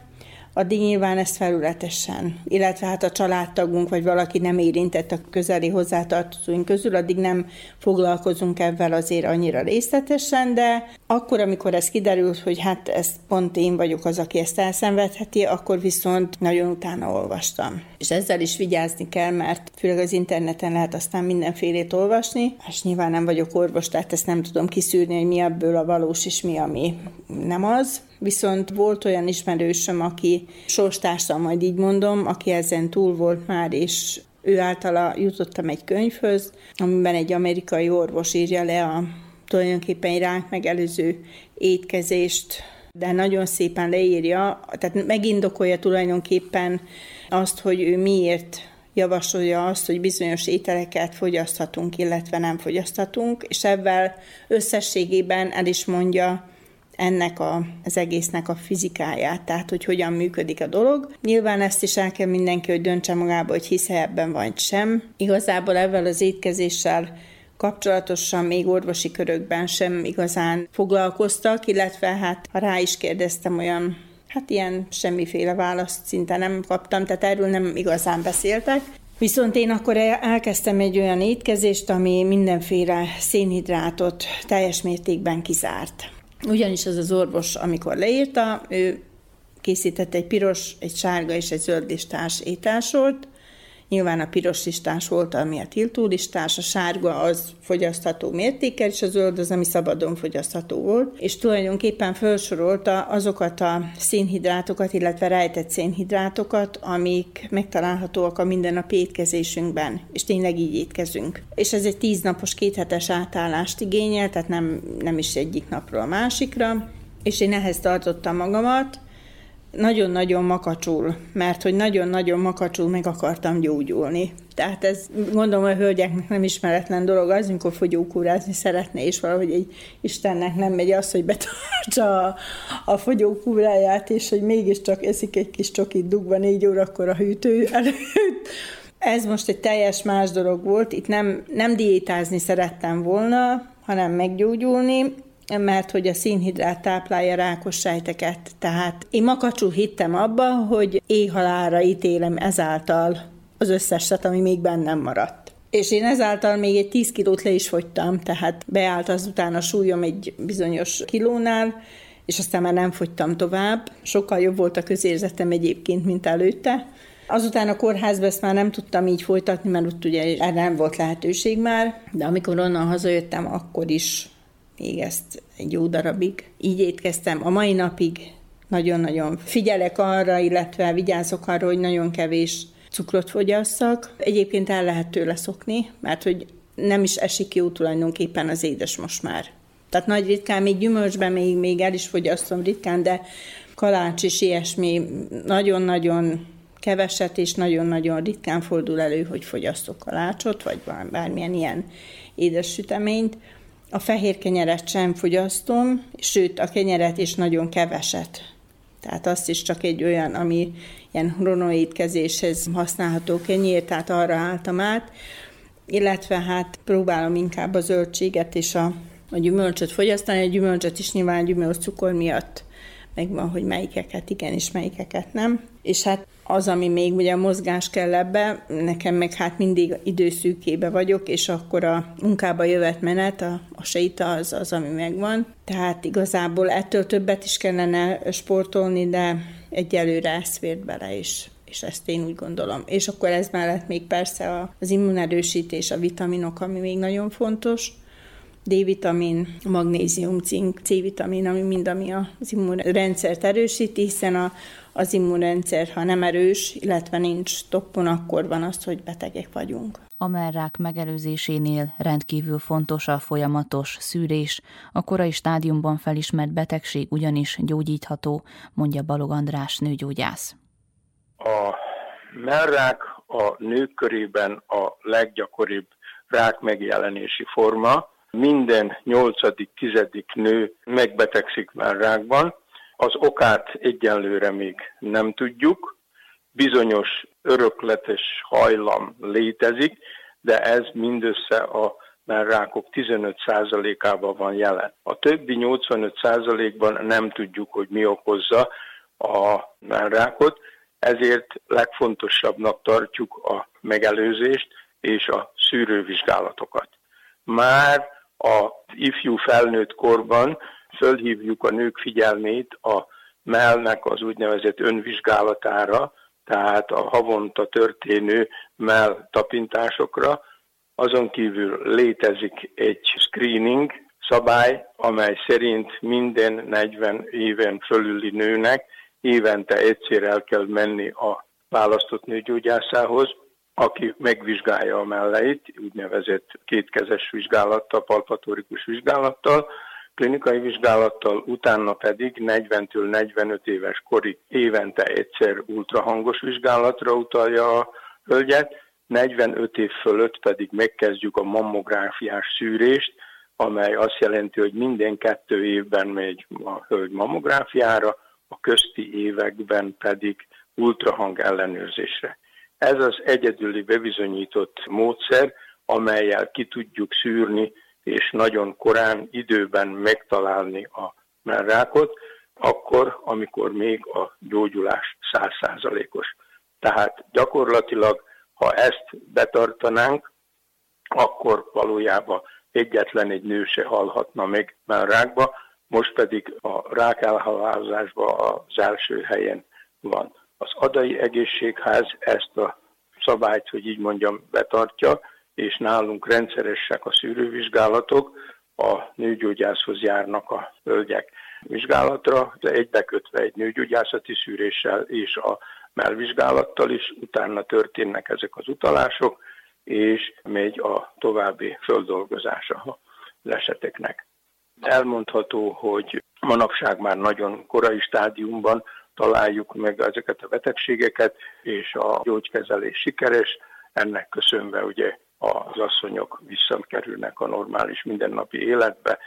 addig nyilván ezt felületesen, illetve hát a családtagunk vagy valaki nem érintett a közeli hozzátartozóink közül, addig nem foglalkozunk ebben azért annyira részletesen, de akkor, amikor ez kiderült, hogy hát ez pont én vagyok az, aki ezt elszenvedheti, akkor viszont nagyon utána olvastam. És ezzel is vigyázni kell, mert főleg az interneten lehet aztán mindenfélét olvasni, és nyilván nem vagyok orvos, tehát ezt nem tudom kiszűrni, hogy mi ebből a valós és mi, ami nem az. Viszont volt olyan ismerősöm, aki sorstársam, majd így mondom, aki ezen túl volt már, és ő általa jutottam egy könyvhöz, amiben egy amerikai orvos írja le a tulajdonképpen ránk megelőző étkezést, de nagyon szépen leírja, tehát megindokolja tulajdonképpen azt, hogy ő miért javasolja azt, hogy bizonyos ételeket fogyaszthatunk, illetve nem fogyaszthatunk, és ebben összességében el is mondja, ennek a, az egésznek a fizikáját, tehát hogy hogyan működik a dolog. Nyilván ezt is el kell mindenki, hogy döntse magába, hogy hisz ebben vagy sem. Igazából ezzel az étkezéssel kapcsolatosan még orvosi körökben sem igazán foglalkoztak, illetve hát ha rá is kérdeztem olyan Hát ilyen semmiféle választ szinte nem kaptam, tehát erről nem igazán beszéltek. Viszont én akkor elkezdtem egy olyan étkezést, ami mindenféle szénhidrátot teljes mértékben kizárt. Ugyanis az az orvos, amikor leírta, ő készített egy piros, egy sárga és egy zöld listás ételsort, Nyilván a piros listás volt, ami a tiltó listás, a sárga az fogyasztható mértékkel, és a zöld az, ami szabadon fogyasztható volt. És tulajdonképpen felsorolta azokat a szénhidrátokat, illetve rejtett szénhidrátokat, amik megtalálhatóak a mindennapi étkezésünkben, és tényleg így étkezünk. És ez egy tíznapos, kéthetes átállást igényel, tehát nem, nem is egyik napról a másikra, és én ehhez tartottam magamat, nagyon-nagyon makacsul, mert hogy nagyon-nagyon makacsul meg akartam gyógyulni. Tehát ez gondolom a hölgyeknek nem ismeretlen dolog az, amikor fogyókúrázni szeretné, és valahogy egy Istennek nem megy az, hogy betartsa a, a fogyókúráját, és hogy mégiscsak eszik egy kis csokit dugva négy órakor a hűtő előtt. Ez most egy teljes más dolog volt, itt nem, nem diétázni szerettem volna, hanem meggyógyulni, mert hogy a színhidrát táplálja rákos sejteket. Tehát én makacsul hittem abba, hogy éhalára ítélem ezáltal az összeset, ami még bennem maradt. És én ezáltal még egy 10 kilót le is fogytam, tehát beállt azután a súlyom egy bizonyos kilónál, és aztán már nem fogytam tovább. Sokkal jobb volt a közérzetem egyébként, mint előtte. Azután a kórházba ezt már nem tudtam így folytatni, mert ott ugye erre nem volt lehetőség már, de amikor onnan hazajöttem, akkor is még ezt egy jó darabig. Így étkeztem a mai napig, nagyon-nagyon figyelek arra, illetve vigyázok arra, hogy nagyon kevés cukrot fogyasszak. Egyébként el lehet tőle szokni, mert hogy nem is esik jó tulajdonképpen az édes most már. Tehát nagy ritkán, még gyümölcsben még, még el is fogyasztom ritkán, de kalács is ilyesmi nagyon-nagyon keveset, és nagyon-nagyon ritkán fordul elő, hogy fogyasztok kalácsot, vagy bármilyen ilyen édes süteményt. A fehér kenyeret sem fogyasztom, sőt a kenyeret is nagyon keveset. Tehát azt is csak egy olyan, ami ilyen hronoétkezéshez használható kenyér, tehát arra álltam át, illetve hát próbálom inkább a zöldséget és a, a gyümölcsöt fogyasztani, a gyümölcsöt is nyilván gyümölcs cukor miatt megvan, hogy melyikeket igen és melyikeket nem. És hát az, ami még ugye a mozgás kell ebbe, nekem meg hát mindig időszűkébe vagyok, és akkor a munkába jövet menet, a, a séta az, az, ami megvan. Tehát igazából ettől többet is kellene sportolni, de egyelőre ez fért bele is és ezt én úgy gondolom. És akkor ez mellett még persze az immunerősítés, a vitaminok, ami még nagyon fontos, D-vitamin, magnézium, cink, C-vitamin, ami mind ami az immunrendszert erősíti, hiszen a, az immunrendszer, ha nem erős, illetve nincs toppon, akkor van az, hogy betegek vagyunk. A merrák megelőzésénél rendkívül fontos a folyamatos szűrés, a korai stádiumban felismert betegség ugyanis gyógyítható, mondja Balog András nőgyógyász. A merrák a nők körében a leggyakoribb rák megjelenési forma. Minden nyolcadik, tizedik nő megbetegszik már rákban. Az okát egyenlőre még nem tudjuk. Bizonyos örökletes hajlam létezik, de ez mindössze a rákok 15%-ában van jelen. A többi 85%-ban nem tudjuk, hogy mi okozza a rákot, ezért legfontosabbnak tartjuk a megelőzést és a szűrővizsgálatokat. Már a ifjú felnőtt korban fölhívjuk a nők figyelmét a mellnek az úgynevezett önvizsgálatára, tehát a havonta történő mell tapintásokra. Azon kívül létezik egy screening szabály, amely szerint minden 40 éven fölüli nőnek évente egyszer el kell menni a választott nőgyógyászához, aki megvizsgálja a melleit, úgynevezett kétkezes vizsgálattal, palpatórikus vizsgálattal, klinikai vizsgálattal, utána pedig 40-től 45 éves korig évente egyszer ultrahangos vizsgálatra utalja a hölgyet, 45 év fölött pedig megkezdjük a mammográfiás szűrést, amely azt jelenti, hogy minden kettő évben megy a hölgy mammográfiára, a közti években pedig ultrahang ellenőrzésre. Ez az egyedüli bebizonyított módszer, amelyel ki tudjuk szűrni és nagyon korán időben megtalálni a merrákot, akkor, amikor még a gyógyulás százszázalékos. Tehát gyakorlatilag, ha ezt betartanánk, akkor valójában egyetlen egy nő se halhatna meg már rákba, most pedig a rák elhalálozásban az első helyen van. Az adai egészségház ezt a szabályt, hogy így mondjam, betartja, és nálunk rendszeresek a szűrővizsgálatok, a nőgyógyászhoz járnak a hölgyek vizsgálatra, de egybekötve egy nőgyógyászati szűréssel és a melvizsgálattal is, utána történnek ezek az utalások, és megy a további földolgozása az eseteknek. Elmondható, hogy manapság már nagyon korai stádiumban találjuk meg ezeket a betegségeket, és a gyógykezelés sikeres, ennek köszönve ugye az asszonyok visszakerülnek a normális mindennapi életbe.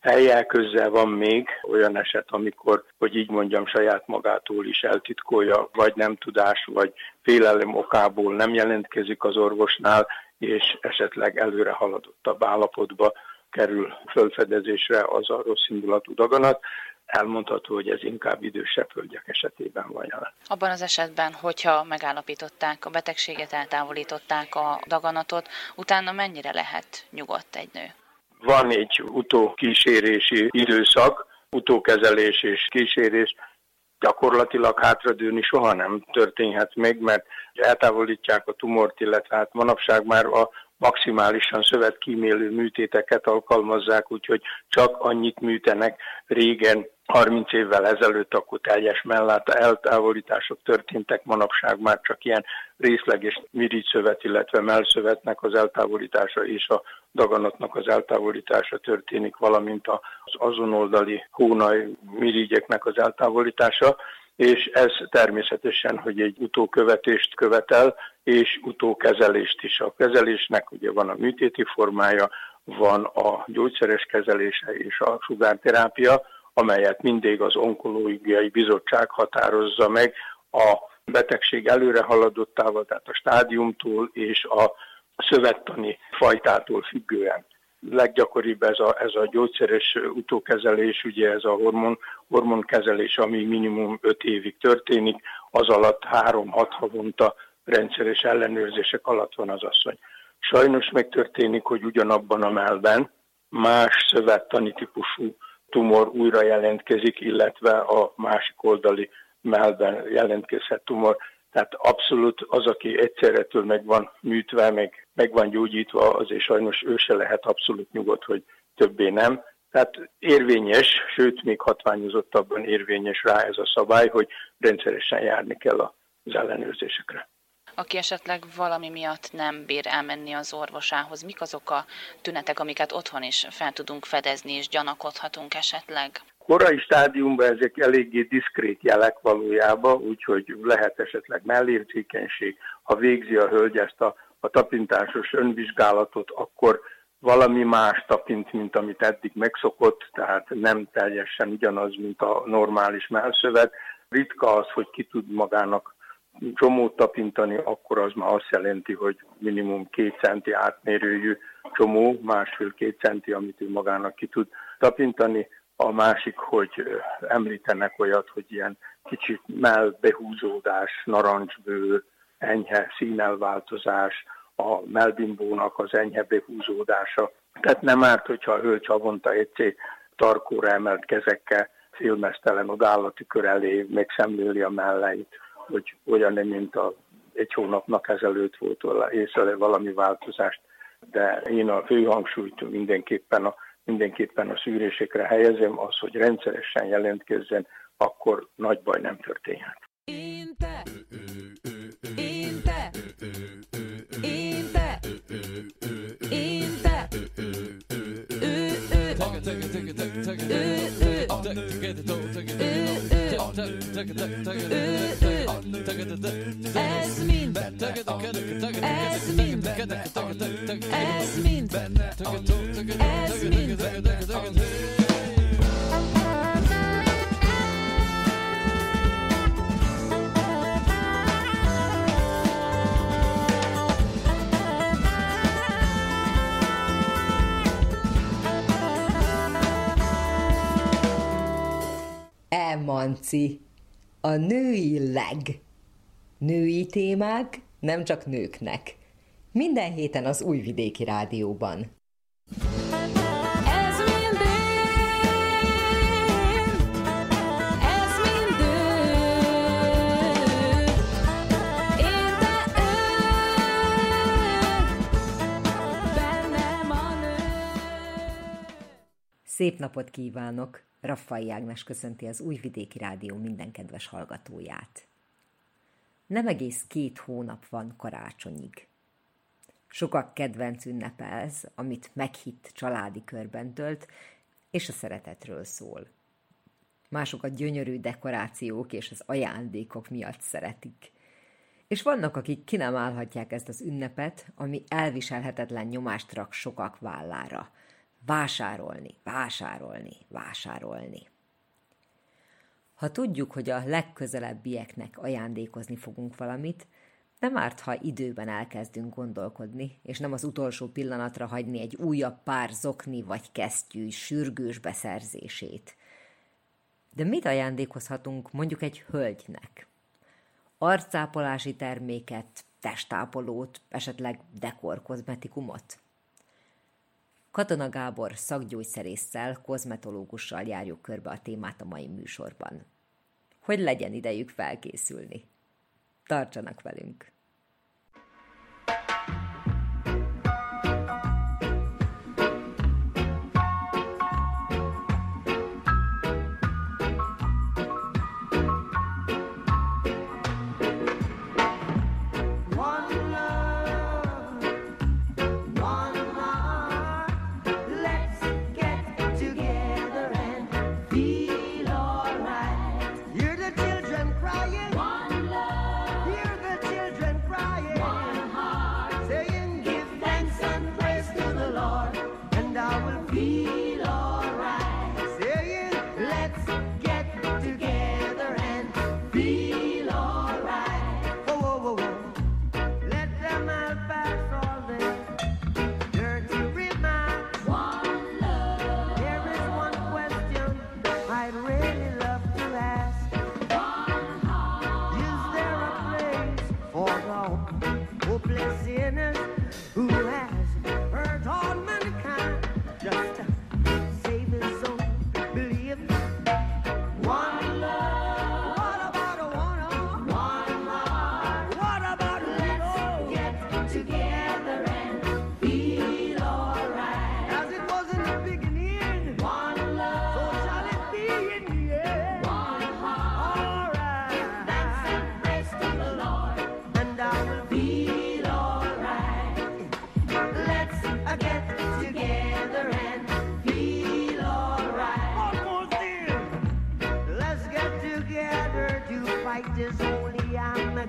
Helyel közel van még olyan eset, amikor, hogy így mondjam, saját magától is eltitkolja, vagy nem tudás, vagy félelem okából nem jelentkezik az orvosnál, és esetleg előre haladottabb állapotba kerül fölfedezésre az a rossz indulatú daganat elmondható, hogy ez inkább idősebb hölgyek esetében van jelen. Abban az esetben, hogyha megállapították a betegséget, eltávolították a daganatot, utána mennyire lehet nyugodt egy nő? Van egy utókísérési időszak, utókezelés és kísérés, gyakorlatilag hátradőni soha nem történhet meg, mert eltávolítják a tumort, illetve hát manapság már a maximálisan szövetkímélő műtéteket alkalmazzák, úgyhogy csak annyit műtenek. Régen 30 évvel ezelőtt akkor teljes mellát eltávolítások történtek, manapság már csak ilyen részleges mirigyszövet, illetve melszövetnek az eltávolítása és a daganatnak az eltávolítása történik, valamint az azonoldali hónaj mirigyeknek az eltávolítása és ez természetesen, hogy egy utókövetést követel, és utókezelést is. A kezelésnek ugye van a műtéti formája, van a gyógyszeres kezelése és a sugárterápia, amelyet mindig az onkológiai bizottság határozza meg a betegség előre haladottával, tehát a stádiumtól és a szövettani fajtától függően leggyakoribb ez a, ez a gyógyszeres utókezelés, ugye ez a hormon, hormonkezelés, ami minimum 5 évig történik, az alatt 3-6 havonta rendszeres ellenőrzések alatt van az asszony. Sajnos megtörténik, hogy ugyanabban a melben más szövettani típusú tumor újra jelentkezik, illetve a másik oldali melben jelentkezhet tumor. Tehát abszolút az, aki egyszerre meg van műtve, meg, meg van gyógyítva, azért sajnos ő se lehet abszolút nyugodt, hogy többé nem. Tehát érvényes, sőt, még hatványozottabban érvényes rá ez a szabály, hogy rendszeresen járni kell az ellenőrzésekre. Aki esetleg valami miatt nem bír elmenni az orvosához, mik azok a tünetek, amiket otthon is fel tudunk fedezni, és gyanakodhatunk esetleg? Korai stádiumban ezek eléggé diszkrét jelek valójában, úgyhogy lehet esetleg mellérzékenység. Ha végzi a hölgy ezt a, a tapintásos önvizsgálatot, akkor valami más tapint, mint amit eddig megszokott, tehát nem teljesen ugyanaz, mint a normális melszövet. Ritka az, hogy ki tud magának csomót tapintani, akkor az már azt jelenti, hogy minimum két centi átmérőjű csomó, másfél-két centi, amit ő magának ki tud tapintani. A másik, hogy említenek olyat, hogy ilyen kicsit melbehúzódás, narancsbőr, enyhe színelváltozás, a melbimbónak az enyhe behúzódása. Tehát nem árt, hogyha a hölgy havonta egyszer tarkóra emelt kezekkel filmesztelen odállati kör elé megszemléli a melleit, hogy olyan, mint a egy hónapnak ezelőtt volt észre valami változást, de én a fő hangsúlyt mindenképpen a, mindenképpen a szűrésekre helyezem, az, hogy rendszeresen jelentkezzen, akkor nagy baj nem történhet. Inte, inte, inte, Ez mind Ez mind Ez mind Ez mind Emanci, a női leg. Női témák nem csak nőknek. Minden héten az Újvidéki Rádióban. Szép napot kívánok! Raffai Ágnes köszönti az Újvidéki Rádió minden kedves hallgatóját. Nem egész két hónap van karácsonyig. Sokak kedvenc ünnepelz, amit meghitt családi körben tölt, és a szeretetről szól. Mások a gyönyörű dekorációk és az ajándékok miatt szeretik. És vannak, akik ki nem állhatják ezt az ünnepet, ami elviselhetetlen nyomást rak sokak vállára – Vásárolni, vásárolni, vásárolni. Ha tudjuk, hogy a legközelebbieknek ajándékozni fogunk valamit, nem árt, ha időben elkezdünk gondolkodni, és nem az utolsó pillanatra hagyni egy újabb pár zokni vagy kesztyű sürgős beszerzését. De mit ajándékozhatunk mondjuk egy hölgynek? Arcápolási terméket, testápolót, esetleg dekorkozmetikumot? Katona Gábor szakgyógyszerésszel, kozmetológussal járjuk körbe a témát a mai műsorban. Hogy legyen idejük felkészülni. Tartsanak velünk!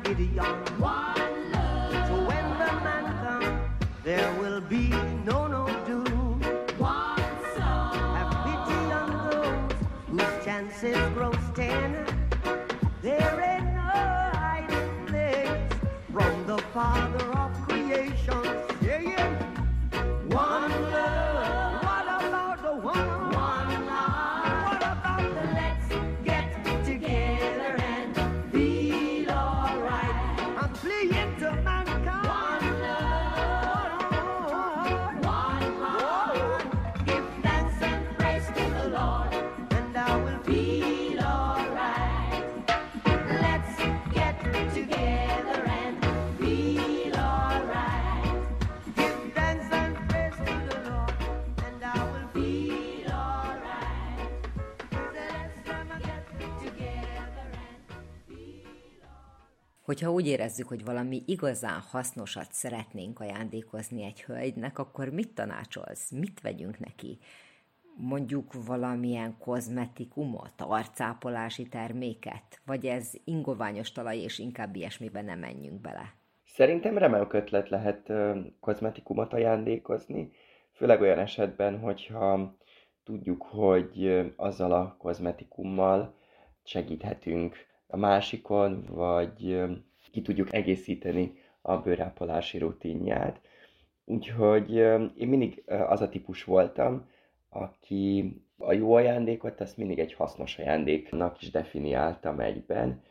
idiot. Hogyha úgy érezzük, hogy valami igazán hasznosat szeretnénk ajándékozni egy hölgynek, akkor mit tanácsolsz? Mit vegyünk neki? Mondjuk valamilyen kozmetikumot, arcápolási terméket? Vagy ez ingoványos talaj, és inkább ilyesmiben nem menjünk bele? Szerintem remek ötlet lehet kozmetikumot ajándékozni, főleg olyan esetben, hogyha tudjuk, hogy azzal a kozmetikummal segíthetünk a másikon, vagy ki tudjuk egészíteni a bőrápolási rutinját. Úgyhogy én mindig az a típus voltam, aki a jó ajándékot, azt mindig egy hasznos ajándéknak is definiáltam egyben,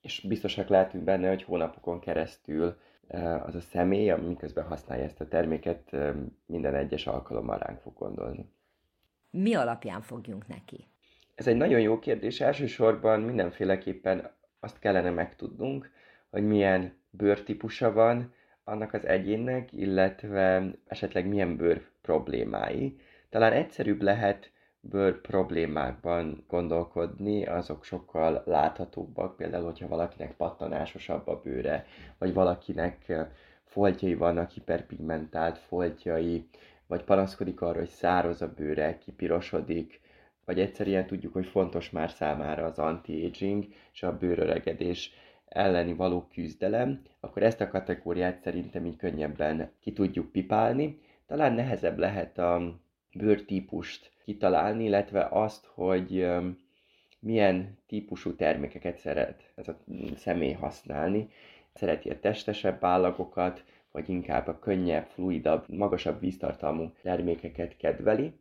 és biztosak lehetünk benne, hogy hónapokon keresztül az a személy, ami miközben használja ezt a terméket, minden egyes alkalommal ránk fog gondolni. Mi alapján fogjunk neki? Ez egy nagyon jó kérdés. Elsősorban mindenféleképpen azt kellene megtudnunk, hogy milyen bőrtípusa van annak az egyénnek, illetve esetleg milyen bőr problémái. Talán egyszerűbb lehet bőr problémákban gondolkodni, azok sokkal láthatóbbak, például, hogyha valakinek pattanásosabb a bőre, vagy valakinek foltjai vannak, hiperpigmentált foltjai, vagy panaszkodik arra, hogy száraz a bőre, kipirosodik, vagy egyszerűen tudjuk, hogy fontos már számára az anti-aging és a bőröregedés elleni való küzdelem, akkor ezt a kategóriát szerintem így könnyebben ki tudjuk pipálni. Talán nehezebb lehet a bőrtípust kitalálni, illetve azt, hogy milyen típusú termékeket szeret ez a személy használni. Szereti a testesebb állagokat, vagy inkább a könnyebb, fluidabb, magasabb víztartalmú termékeket kedveli.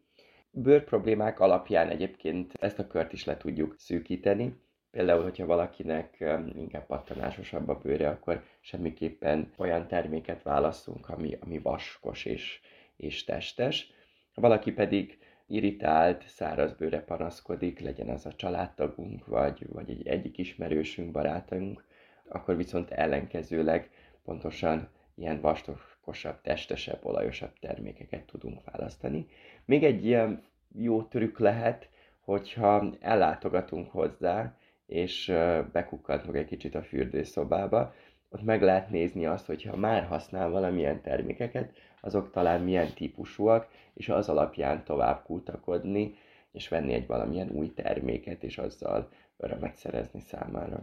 Bőrproblémák alapján egyébként ezt a kört is le tudjuk szűkíteni. Például, hogyha valakinek inkább pattanásosabb a bőre, akkor semmiképpen olyan terméket válaszunk, ami, ami vaskos és, és testes. Ha valaki pedig irritált, száraz bőre panaszkodik, legyen az a családtagunk, vagy, vagy egy egyik ismerősünk, barátunk, akkor viszont ellenkezőleg pontosan ilyen vastagosabb, testesebb, olajosabb termékeket tudunk választani. Még egy ilyen jó trükk lehet, hogyha ellátogatunk hozzá, és bekukkantunk egy kicsit a fürdőszobába, ott meg lehet nézni azt, hogyha már használ valamilyen termékeket, azok talán milyen típusúak, és az alapján tovább kutakodni, és venni egy valamilyen új terméket, és azzal örömet szerezni számára.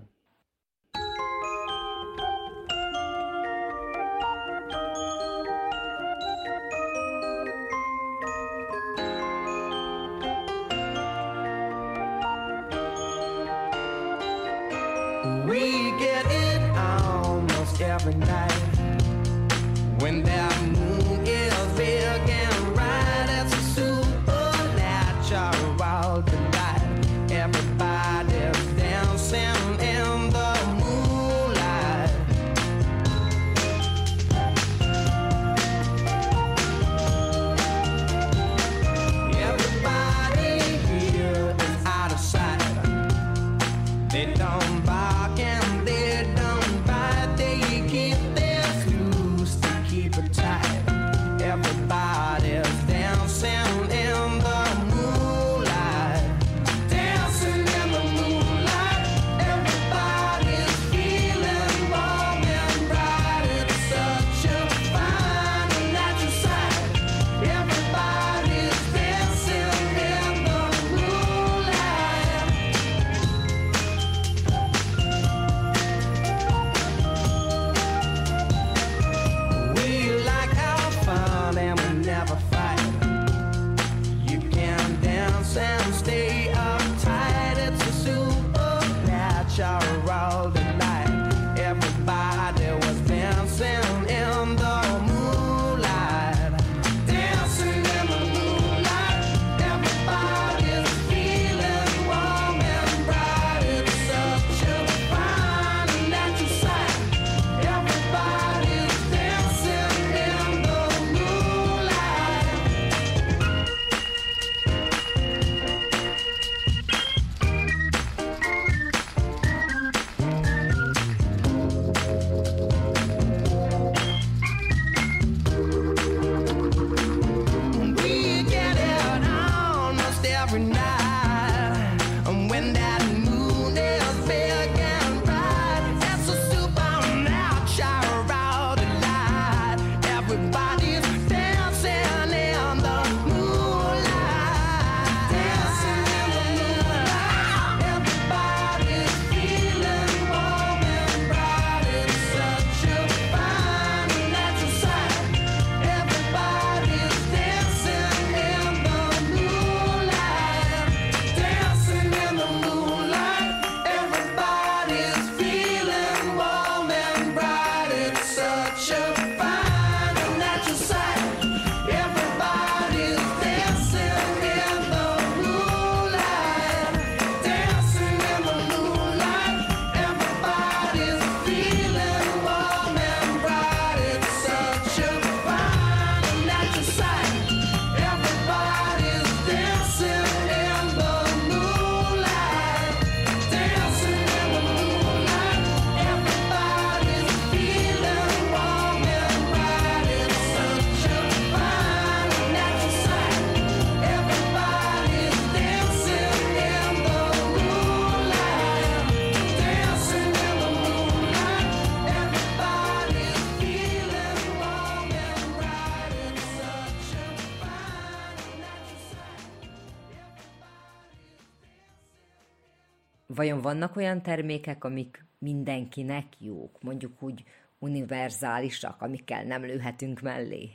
Vajon vannak olyan termékek, amik mindenkinek jók, mondjuk úgy univerzálisak, amikkel nem lőhetünk mellé?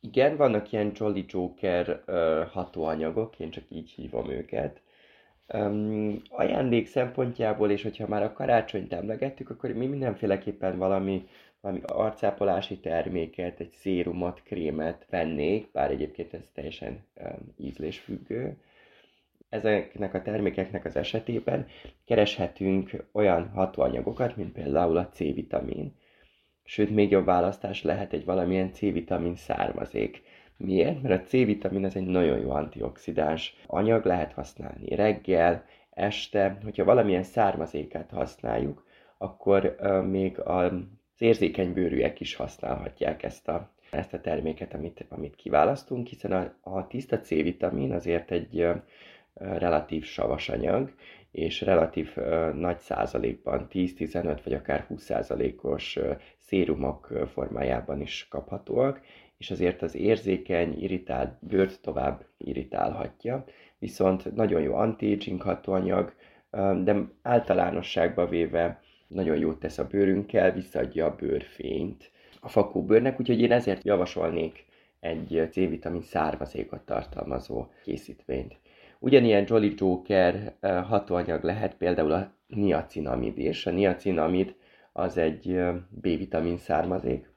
Igen, vannak ilyen Jolly Joker uh, hatóanyagok, én csak így hívom őket. Um, ajándék szempontjából, és hogyha már a karácsonyt emlegettük, akkor mi mindenféleképpen valami, valami arcápolási terméket, egy szérumot, krémet vennék, bár egyébként ez teljesen um, ízlésfüggő. Ezeknek a termékeknek az esetében kereshetünk olyan hatóanyagokat, mint például a C-vitamin, Sőt, még jobb választás lehet egy valamilyen C-vitamin származék. Miért? Mert a C-vitamin az egy nagyon jó antioxidáns anyag, lehet használni reggel, este. Hogyha valamilyen származékát használjuk, akkor még az érzékeny bőrűek is használhatják ezt a, ezt a terméket, amit, amit kiválasztunk, hiszen a, a tiszta C-vitamin azért egy relatív savas anyag, és relatív nagy százalékban, 10-15 vagy akár 20 százalékos szérumok formájában is kaphatóak, és azért az érzékeny, irritált bőrt tovább irritálhatja, viszont nagyon jó anti-aging hatóanyag, de általánosságban véve nagyon jót tesz a bőrünkkel, visszaadja a bőrfényt a fakóbőrnek, úgyhogy én ezért javasolnék egy C-vitamin származékot tartalmazó készítményt. Ugyanilyen Jolly Joker hatóanyag lehet például a niacinamid, és a niacinamid az egy B-vitamin származék,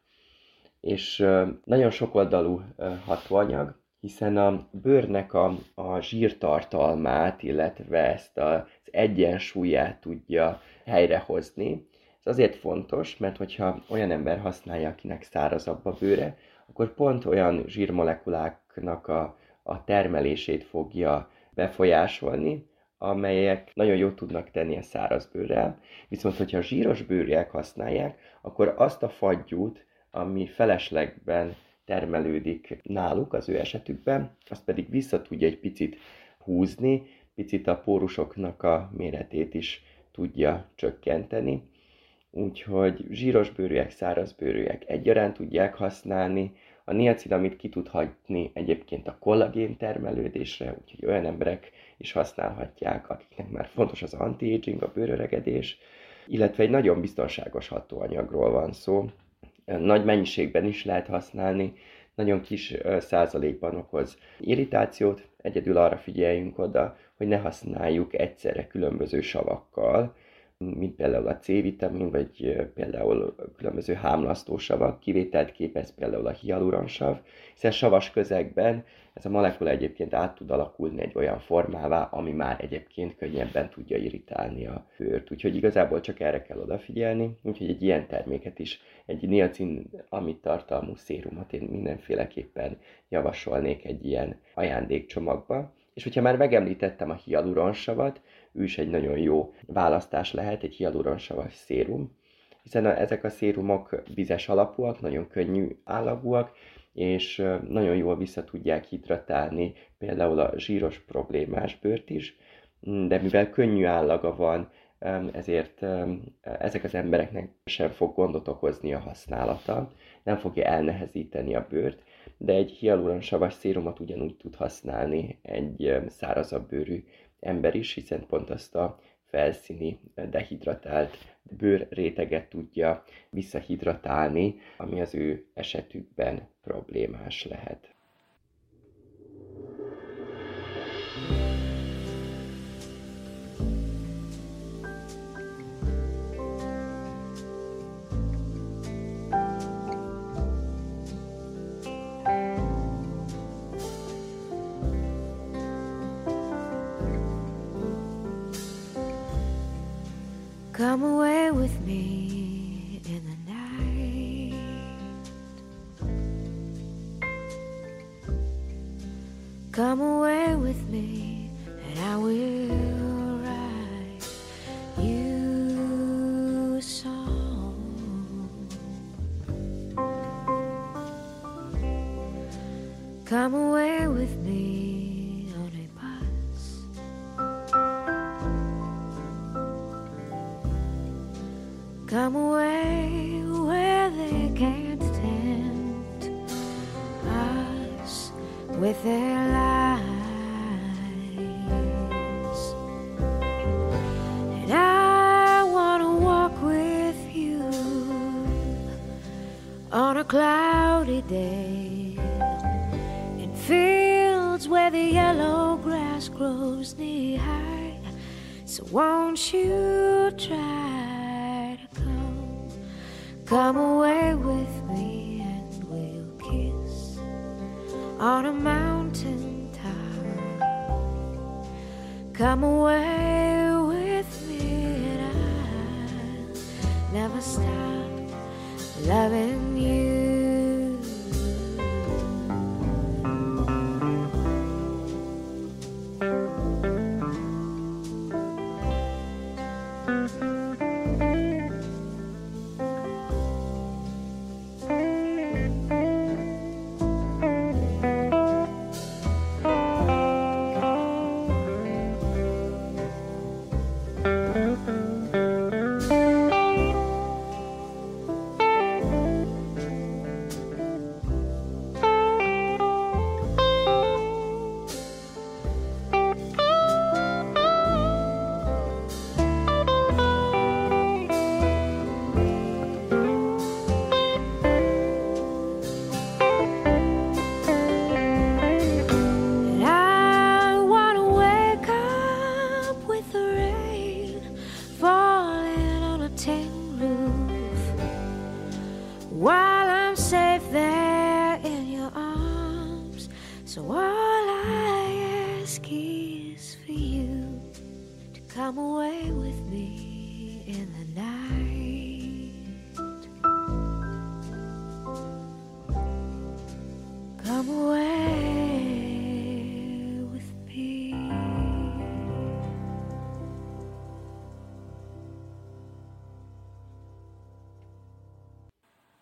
és nagyon sokoldalú hatóanyag, hiszen a bőrnek a, a zsírtartalmát, illetve ezt az egyensúlyát tudja helyrehozni. Ez azért fontos, mert hogyha olyan ember használja, akinek szárazabb a bőre, akkor pont olyan zsírmolekuláknak a, a termelését fogja befolyásolni, amelyek nagyon jót tudnak tenni a száraz bőrrel, viszont hogyha zsíros bőrűek használják, akkor azt a fagyút, ami feleslegben termelődik náluk az ő esetükben, azt pedig vissza tudja egy picit húzni, picit a pórusoknak a méretét is tudja csökkenteni. Úgyhogy zsíros bőrűek, száraz bőrűek egyaránt tudják használni, a niacinamid ki tud hagyni egyébként a kollagén termelődésre, úgyhogy olyan emberek is használhatják, akiknek már fontos az anti-aging, a bőröregedés, illetve egy nagyon biztonságos hatóanyagról van szó. Nagy mennyiségben is lehet használni, nagyon kis százalékban okoz irritációt, egyedül arra figyeljünk oda, hogy ne használjuk egyszerre különböző savakkal, mint például a C-vitamin, vagy például különböző hámlasztósavak, kivételt képez például a hialuronsav, hiszen savas közegben ez a molekula egyébként át tud alakulni egy olyan formává, ami már egyébként könnyebben tudja irritálni a bőrt. Úgyhogy igazából csak erre kell odafigyelni, úgyhogy egy ilyen terméket is, egy niacin, amit tartalmú szérumot én mindenféleképpen javasolnék egy ilyen ajándékcsomagba. És hogyha már megemlítettem a hialuronsavat, ő is egy nagyon jó választás lehet, egy hialuronsavas szérum, hiszen a, ezek a szérumok vizes alapúak, nagyon könnyű állagúak, és nagyon jól vissza tudják hidratálni például a zsíros problémás bőrt is, de mivel könnyű állaga van, ezért ezek az embereknek sem fog gondot okozni a használata, nem fogja elnehezíteni a bőrt, de egy hialuronsavas szérumot ugyanúgy tud használni egy szárazabb bőrű ember is, hiszen pont azt a felszíni dehidratált bőrréteget tudja visszahidratálni, ami az ő esetükben problémás lehet.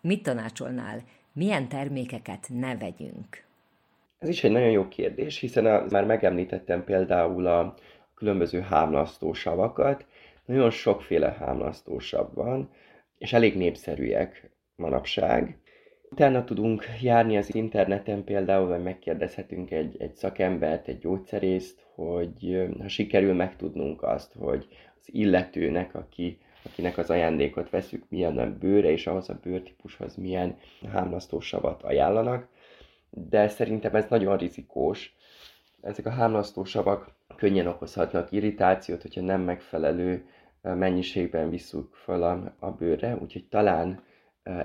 Mit tanácsolnál, milyen termékeket ne vegyünk? Ez is egy nagyon jó kérdés, hiszen a, már megemlítettem például a különböző hámlasztósavakat. Nagyon sokféle hámlasztósav van, és elég népszerűek manapság. Utána tudunk járni az interneten például, vagy megkérdezhetünk egy, egy szakembert, egy gyógyszerészt, hogy ha sikerül megtudnunk azt, hogy az illetőnek, aki, akinek az ajándékot veszük, milyen a bőre, és ahhoz a bőrtípushoz milyen hámlasztósavat ajánlanak. De szerintem ez nagyon rizikós. Ezek a hámlasztósavak könnyen okozhatnak irritációt, hogyha nem megfelelő mennyiségben visszük fel a, a bőrre, úgyhogy talán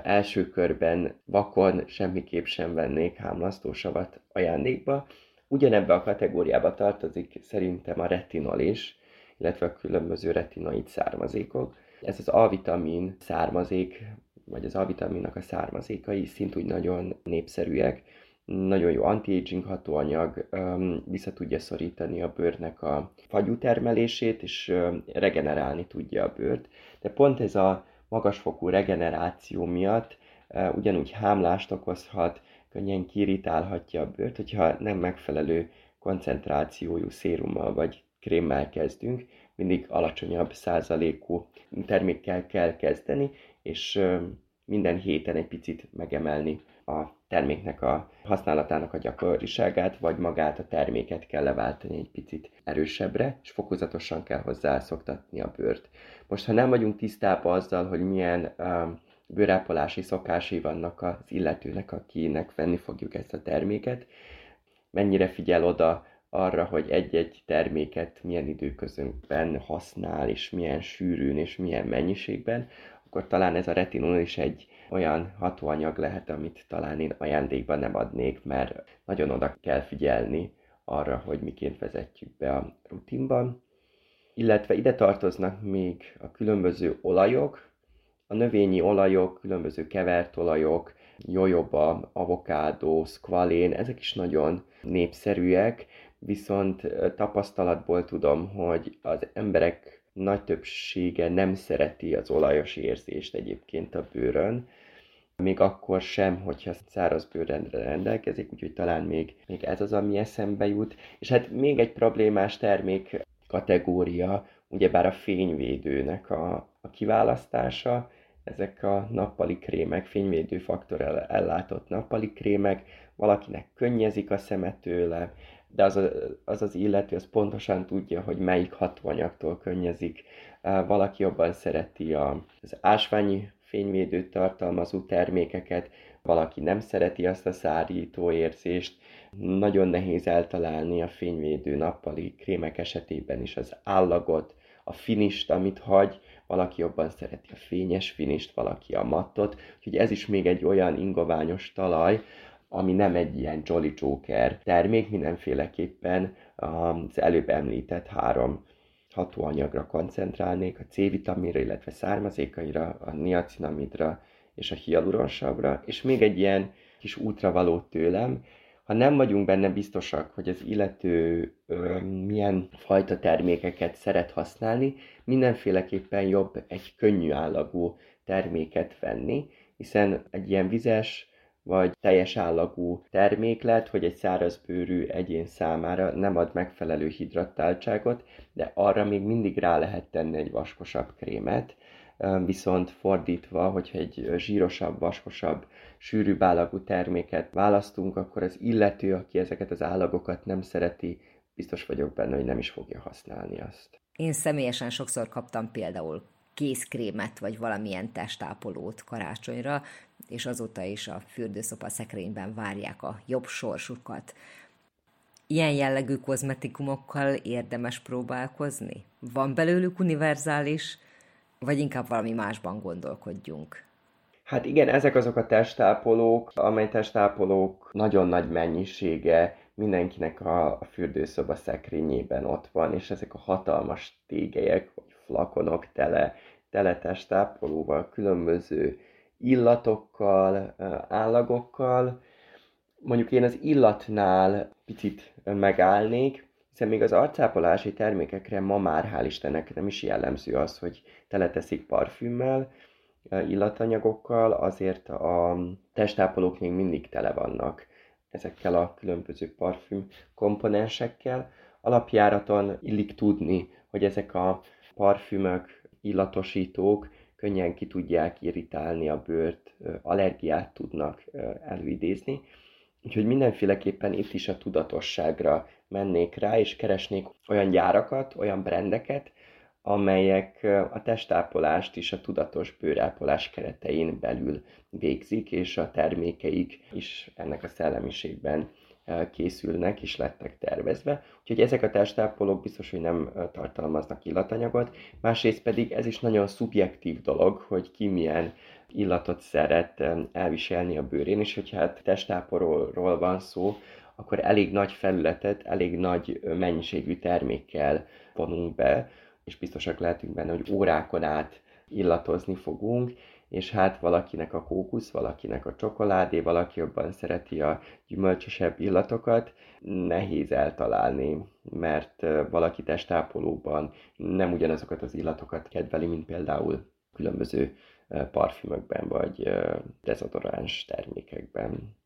első körben vakon semmiképp sem vennék hámlasztósavat ajándékba. Ugyanebbe a kategóriába tartozik szerintem a retinol is, illetve a különböző retinoid származékok. Ez az A-vitamin származék, vagy az A-vitaminnak a származékai szintúgy nagyon népszerűek. Nagyon jó anti-aging hatóanyag, vissza tudja szorítani a bőrnek a fagyú termelését, és regenerálni tudja a bőrt. De pont ez a magasfokú regeneráció miatt ugyanúgy hámlást okozhat, könnyen kiirritálhatja a bőrt, hogyha nem megfelelő koncentrációjú szérummal vagy krémmel kezdünk, mindig alacsonyabb százalékú termékkel kell kezdeni, és minden héten egy picit megemelni a terméknek a használatának a gyakoriságát, vagy magát a terméket kell leváltani egy picit erősebbre, és fokozatosan kell hozzá szoktatni a bőrt. Most, ha nem vagyunk tisztában azzal, hogy milyen bőrápolási szokásai vannak az illetőnek, akinek venni fogjuk ezt a terméket, mennyire figyel oda arra, hogy egy-egy terméket milyen időközönben használ, és milyen sűrűn, és milyen mennyiségben, akkor talán ez a retinol is egy olyan hatóanyag lehet, amit talán én ajándékban nem adnék, mert nagyon oda kell figyelni arra, hogy miként vezetjük be a rutinban. Illetve ide tartoznak még a különböző olajok, a növényi olajok, különböző kevert olajok, jojoba, avokádó, szkvalén, ezek is nagyon népszerűek, viszont tapasztalatból tudom, hogy az emberek nagy többsége nem szereti az olajos érzést egyébként a bőrön, még akkor sem, hogyha száraz bőrrendre rendelkezik, úgyhogy talán még, még ez az, ami eszembe jut. És hát még egy problémás termék kategória, ugyebár a fényvédőnek a, a kiválasztása, ezek a nappali krémek, fényvédő faktor ellátott nappali krémek, valakinek könnyezik a szeme tőle, de az, a, az az illető az pontosan tudja, hogy melyik hatóanyagtól könnyezik. Valaki jobban szereti az ásványi fényvédőt tartalmazó termékeket, valaki nem szereti azt a szárító érzést, nagyon nehéz eltalálni a fényvédő nappali krémek esetében is az állagot, a finist, amit hagy, valaki jobban szereti a fényes finist, valaki a mattot, úgyhogy ez is még egy olyan ingoványos talaj, ami nem egy ilyen Jolly Joker termék, mindenféleképpen az előbb említett három hatóanyagra koncentrálnék, a C-vitaminra, illetve származékaira, a niacinamidra és a hialuronsavra, és még egy ilyen kis útra tőlem, ha nem vagyunk benne biztosak, hogy az illető ö, milyen fajta termékeket szeret használni, mindenféleképpen jobb egy könnyű állagú terméket venni, hiszen egy ilyen vizes vagy teljes állagú termék lehet, hogy egy szárazbőrű egyén számára nem ad megfelelő hidratáltságot, de arra még mindig rá lehet tenni egy vaskosabb krémet, viszont fordítva, hogyha egy zsírosabb, vaskosabb, sűrűbb állagú terméket választunk, akkor az illető, aki ezeket az állagokat nem szereti, biztos vagyok benne, hogy nem is fogja használni azt. Én személyesen sokszor kaptam például kézkrémet, vagy valamilyen testápolót karácsonyra, és azóta is a fürdőszopa szekrényben várják a jobb sorsukat. Ilyen jellegű kozmetikumokkal érdemes próbálkozni? Van belőlük univerzális, vagy inkább valami másban gondolkodjunk? Hát igen, ezek azok a testápolók, amely testápolók nagyon nagy mennyisége mindenkinek a, fürdőszoba szekrényében ott van, és ezek a hatalmas tégelyek, vagy flakonok tele, tele testápolóval, különböző illatokkal, állagokkal. Mondjuk én az illatnál picit megállnék, hiszen még az arcápolási termékekre ma már hál' Istennek nem is jellemző az, hogy teleteszik parfümmel, illatanyagokkal, azért a testápolók még mindig tele vannak ezekkel a különböző parfüm komponensekkel. Alapjáraton illik tudni, hogy ezek a parfümök, illatosítók könnyen ki tudják irritálni a bőrt, allergiát tudnak előidézni. Úgyhogy mindenféleképpen itt is a tudatosságra mennék rá, és keresnék olyan gyárakat, olyan brendeket, amelyek a testápolást is a tudatos bőrápolás keretein belül végzik, és a termékeik is ennek a szellemiségben készülnek és lettek tervezve. Úgyhogy ezek a testápolók biztos, hogy nem tartalmaznak illatanyagot. Másrészt pedig ez is nagyon szubjektív dolog, hogy ki milyen illatot szeret elviselni a bőrén, és hogyha hát testápolóról van szó, akkor elég nagy felületet, elég nagy mennyiségű termékkel vonunk be, és biztosak lehetünk benne, hogy órákon át illatozni fogunk, és hát valakinek a kókusz, valakinek a csokoládé, valaki jobban szereti a gyümölcsösebb illatokat, nehéz eltalálni, mert valaki testápolóban nem ugyanazokat az illatokat kedveli, mint például különböző parfümökben vagy dezodoráns termékekben.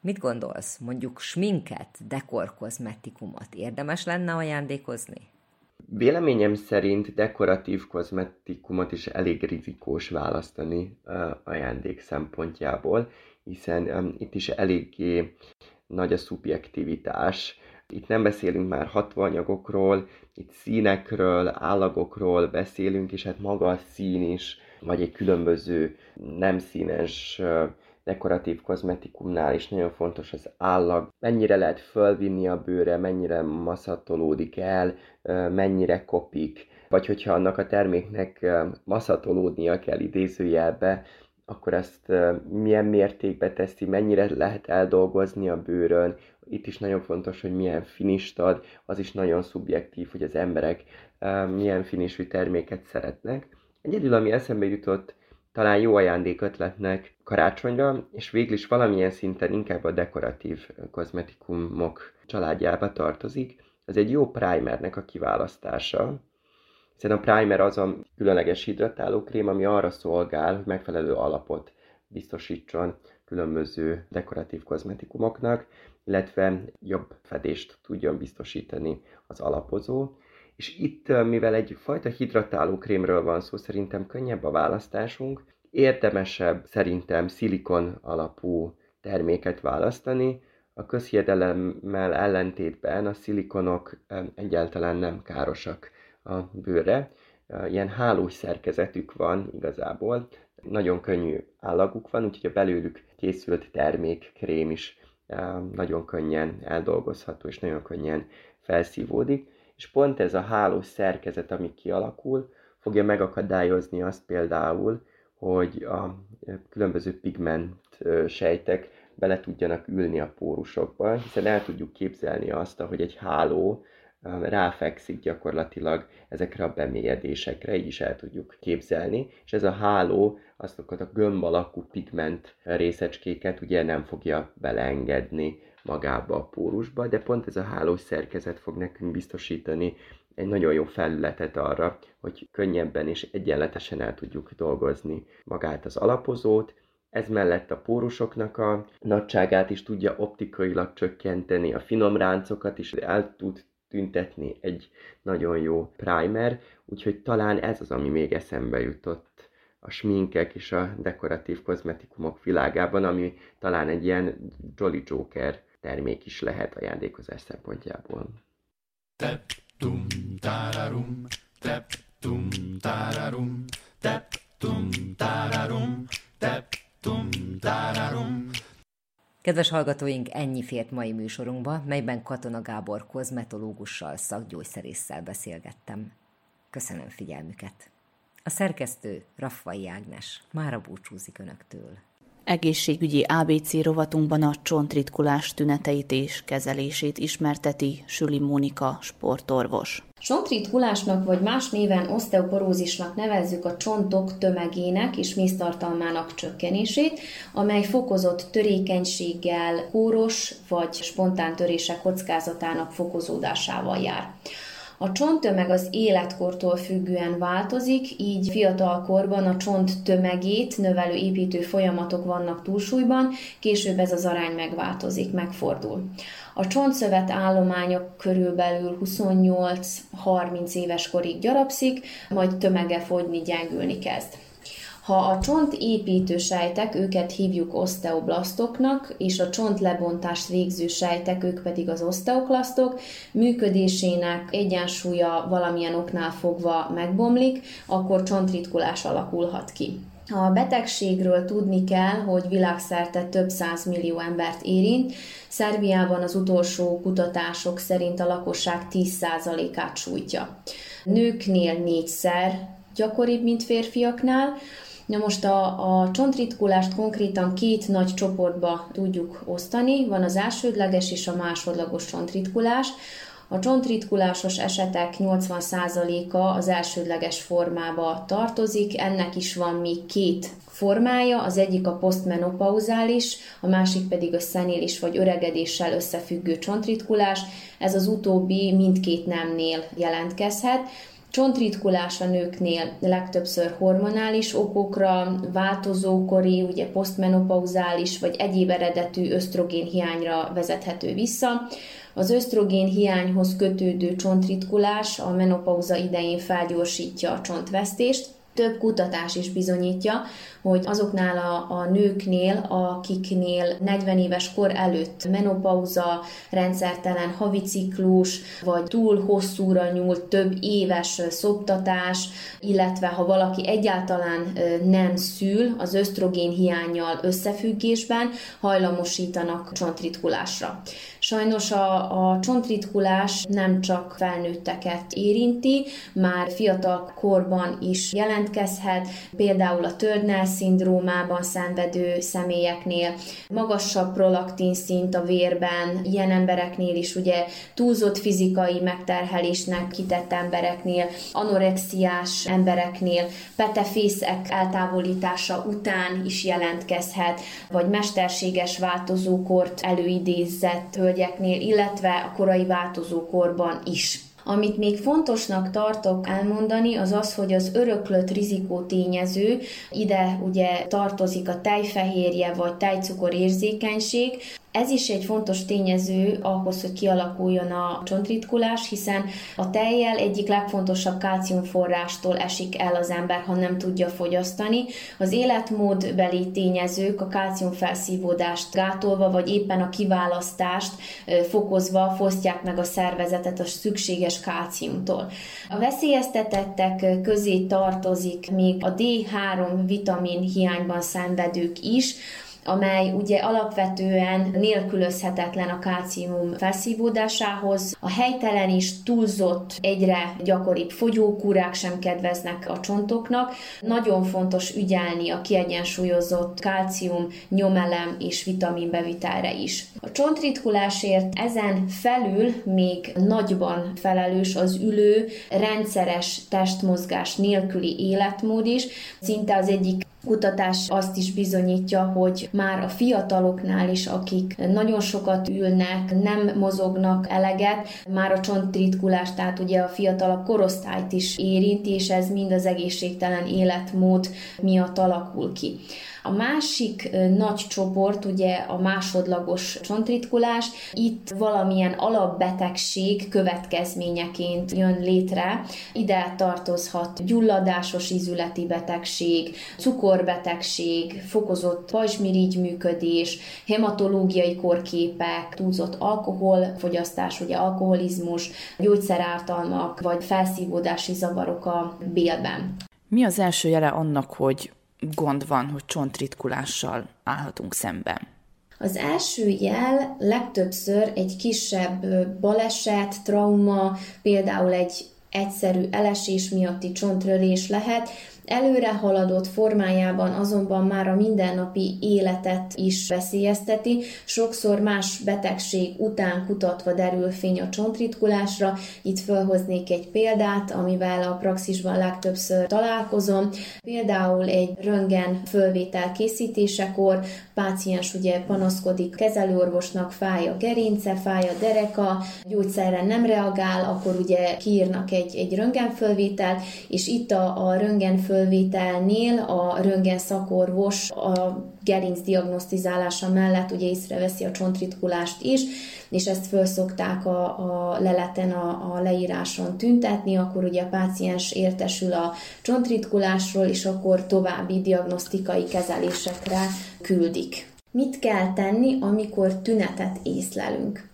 Mit gondolsz? Mondjuk sminket, dekorkozmetikumot érdemes lenne ajándékozni? Véleményem szerint dekoratív kozmetikumot is elég rizikós választani ajándék szempontjából, hiszen itt is eléggé nagy a szubjektivitás. Itt nem beszélünk már hatóanyagokról, itt színekről, állagokról beszélünk, és hát maga a szín is, vagy egy különböző nem színes dekoratív kozmetikumnál is nagyon fontos az állag, mennyire lehet fölvinni a bőre, mennyire maszatolódik el, mennyire kopik, vagy hogyha annak a terméknek maszatolódnia kell idézőjelbe, akkor ezt milyen mértékbe teszi, mennyire lehet eldolgozni a bőrön. Itt is nagyon fontos, hogy milyen finist ad, az is nagyon szubjektív, hogy az emberek milyen finisű terméket szeretnek. Egyedül, ami eszembe jutott, talán jó ajándékötletnek karácsonyra, és végül is valamilyen szinten inkább a dekoratív kozmetikumok családjába tartozik. Ez egy jó primernek a kiválasztása, hiszen a primer az a különleges hidratáló krém, ami arra szolgál, hogy megfelelő alapot biztosítson különböző dekoratív kozmetikumoknak, illetve jobb fedést tudjon biztosítani az alapozó. És itt, mivel egy fajta hidratáló krémről van szó, szerintem könnyebb a választásunk, érdemesebb szerintem szilikon alapú terméket választani. A közhiedelemmel ellentétben a szilikonok egyáltalán nem károsak a bőre. Ilyen hálós szerkezetük van igazából, nagyon könnyű állaguk van, úgyhogy a belőlük készült termék, krém is nagyon könnyen eldolgozható, és nagyon könnyen felszívódik, és pont ez a hálós szerkezet, ami kialakul, fogja megakadályozni azt például, hogy a különböző pigment sejtek bele tudjanak ülni a pórusokba, hiszen el tudjuk képzelni azt, hogy egy háló ráfekszik gyakorlatilag ezekre a bemélyedésekre, így is el tudjuk képzelni, és ez a háló azokat a gömb alakú pigment részecskéket ugye nem fogja beleengedni magába a pórusba, de pont ez a hálós szerkezet fog nekünk biztosítani egy nagyon jó felületet arra, hogy könnyebben és egyenletesen el tudjuk dolgozni magát az alapozót, ez mellett a pórusoknak a nagyságát is tudja optikailag csökkenteni, a finom ráncokat is el tud tüntetni egy nagyon jó primer, úgyhogy talán ez az, ami még eszembe jutott a sminkek és a dekoratív kozmetikumok világában, ami talán egy ilyen Jolly Joker termék is lehet ajándékozás szempontjából. Tep, tum, tararum, tep, tum, tararum, tep, tum, tararum, tep, tum, tararum. Kedves hallgatóink, ennyi fért mai műsorunkba, melyben Katona Gábor kozmetológussal, szakgyógyszerésszel beszélgettem. Köszönöm figyelmüket! A szerkesztő Raffai Ágnes mára búcsúzik Önöktől. Egészségügyi ABC rovatunkban a csontritkulás tüneteit és kezelését ismerteti Süli Mónika sportorvos. Csontritkulásnak vagy más néven osteoporózisnak nevezzük a csontok tömegének és méztartalmának csökkenését, amely fokozott törékenységgel, kóros vagy spontán törések kockázatának fokozódásával jár. A csonttömeg az életkortól függően változik, így fiatal korban a csont tömegét növelő építő folyamatok vannak túlsúlyban, később ez az arány megváltozik, megfordul. A csontszövet állományok körülbelül 28-30 éves korig gyarapszik, majd tömege fogyni, gyengülni kezd. Ha a csont építő sejtek, őket hívjuk osteoblasztoknak, és a csont lebontást végző sejtek, ők pedig az osteoklasztok, működésének egyensúlya valamilyen oknál fogva megbomlik, akkor csontritkulás alakulhat ki. A betegségről tudni kell, hogy világszerte több száz millió embert érint. Szerbiában az utolsó kutatások szerint a lakosság 10%-át sújtja. Nőknél négyszer gyakoribb, mint férfiaknál, Na most a, a csontritkulást konkrétan két nagy csoportba tudjuk osztani, van az elsődleges és a másodlagos csontritkulás. A csontritkulásos esetek 80%-a az elsődleges formába tartozik, ennek is van még két formája, az egyik a posztmenopauzális, a másik pedig a szenélis vagy öregedéssel összefüggő csontritkulás. Ez az utóbbi mindkét nemnél jelentkezhet. Csontritkulás a nőknél legtöbbször hormonális okokra, változókori, ugye posztmenopauzális vagy egyéb eredetű ösztrogén hiányra vezethető vissza. Az ösztrogén hiányhoz kötődő csontritkulás a menopauza idején felgyorsítja a csontvesztést, több kutatás is bizonyítja, hogy azoknál a, a nőknél, akiknél 40 éves kor előtt menopauza, rendszertelen havi ciklus, vagy túl hosszúra nyúlt több éves szoptatás, illetve ha valaki egyáltalán nem szül az ösztrogén hiányjal összefüggésben, hajlamosítanak csontritkulásra. Sajnos a, a csontritkulás nem csak felnőtteket érinti, már fiatal korban is jelentkezhet, például a Turner szindrómában szenvedő személyeknél, magasabb prolaktin szint a vérben, ilyen embereknél is ugye túlzott fizikai megterhelésnek kitett embereknél, anorexiás embereknél, petefészek eltávolítása után is jelentkezhet, vagy mesterséges változókort előidézett hölgyeknél, illetve a korai változókorban is. Amit még fontosnak tartok elmondani, az az, hogy az öröklött rizikó tényező, ide ugye tartozik a tejfehérje vagy tejcukor érzékenység, Ez is egy fontos tényező ahhoz, hogy kialakuljon a csontritkulás, hiszen a tejjel egyik legfontosabb kálciumforrástól esik el az ember, ha nem tudja fogyasztani. Az életmódbeli tényezők a kálciumfelszívódást gátolva, vagy éppen a kiválasztást fokozva fosztják meg a szervezetet a szükséges kálciumtól. A veszélyeztetettek közé tartozik még a D3 vitamin hiányban szenvedők is, amely ugye alapvetően nélkülözhetetlen a kálcium felszívódásához. A helytelen is túlzott, egyre gyakoribb fogyókúrák sem kedveznek a csontoknak. Nagyon fontos ügyelni a kiegyensúlyozott kálcium, nyomelem és vitaminbevitelre is. A csontritkulásért ezen felül még nagyban felelős az ülő, rendszeres testmozgás nélküli életmód is. Szinte az egyik kutatás azt is bizonyítja, hogy már a fiataloknál is, akik nagyon sokat ülnek, nem mozognak eleget, már a csontritkulás, tehát ugye a fiatalabb korosztályt is érinti, és ez mind az egészségtelen életmód miatt alakul ki. A másik nagy csoport ugye a másodlagos csontritkulás. Itt valamilyen alapbetegség következményeként jön létre. Ide tartozhat gyulladásos ízületi betegség, cukorbetegség, fokozott pajzsmirigy működés, hematológiai korképek, túlzott alkoholfogyasztás, ugye alkoholizmus, gyógyszerártalmak vagy felszívódási zavarok a bélben. Mi az első jele annak, hogy gond van, hogy csontritkulással állhatunk szemben? Az első jel legtöbbször egy kisebb baleset, trauma, például egy egyszerű elesés miatti csontrölés lehet, Előre haladott formájában azonban már a mindennapi életet is veszélyezteti, sokszor más betegség után kutatva derül fény a csontritkulásra. Itt felhoznék egy példát, amivel a praxisban legtöbbször találkozom. Például egy röngen fölvétel készítésekor páciens ugye panaszkodik, kezelőorvosnak fáj a gerince, fáj a dereka, gyógyszerre nem reagál, akkor ugye kiírnak egy, egy röntgenfölvételt, és itt a, a röntgenfölvétel fölvételnél a röntgen szakorvos a gerinc diagnosztizálása mellett ugye észreveszi a csontritkulást is, és ezt felszokták a, a leleten, a, a leíráson tüntetni, akkor ugye a páciens értesül a csontritkulásról, és akkor további diagnosztikai kezelésekre küldik. Mit kell tenni, amikor tünetet észlelünk?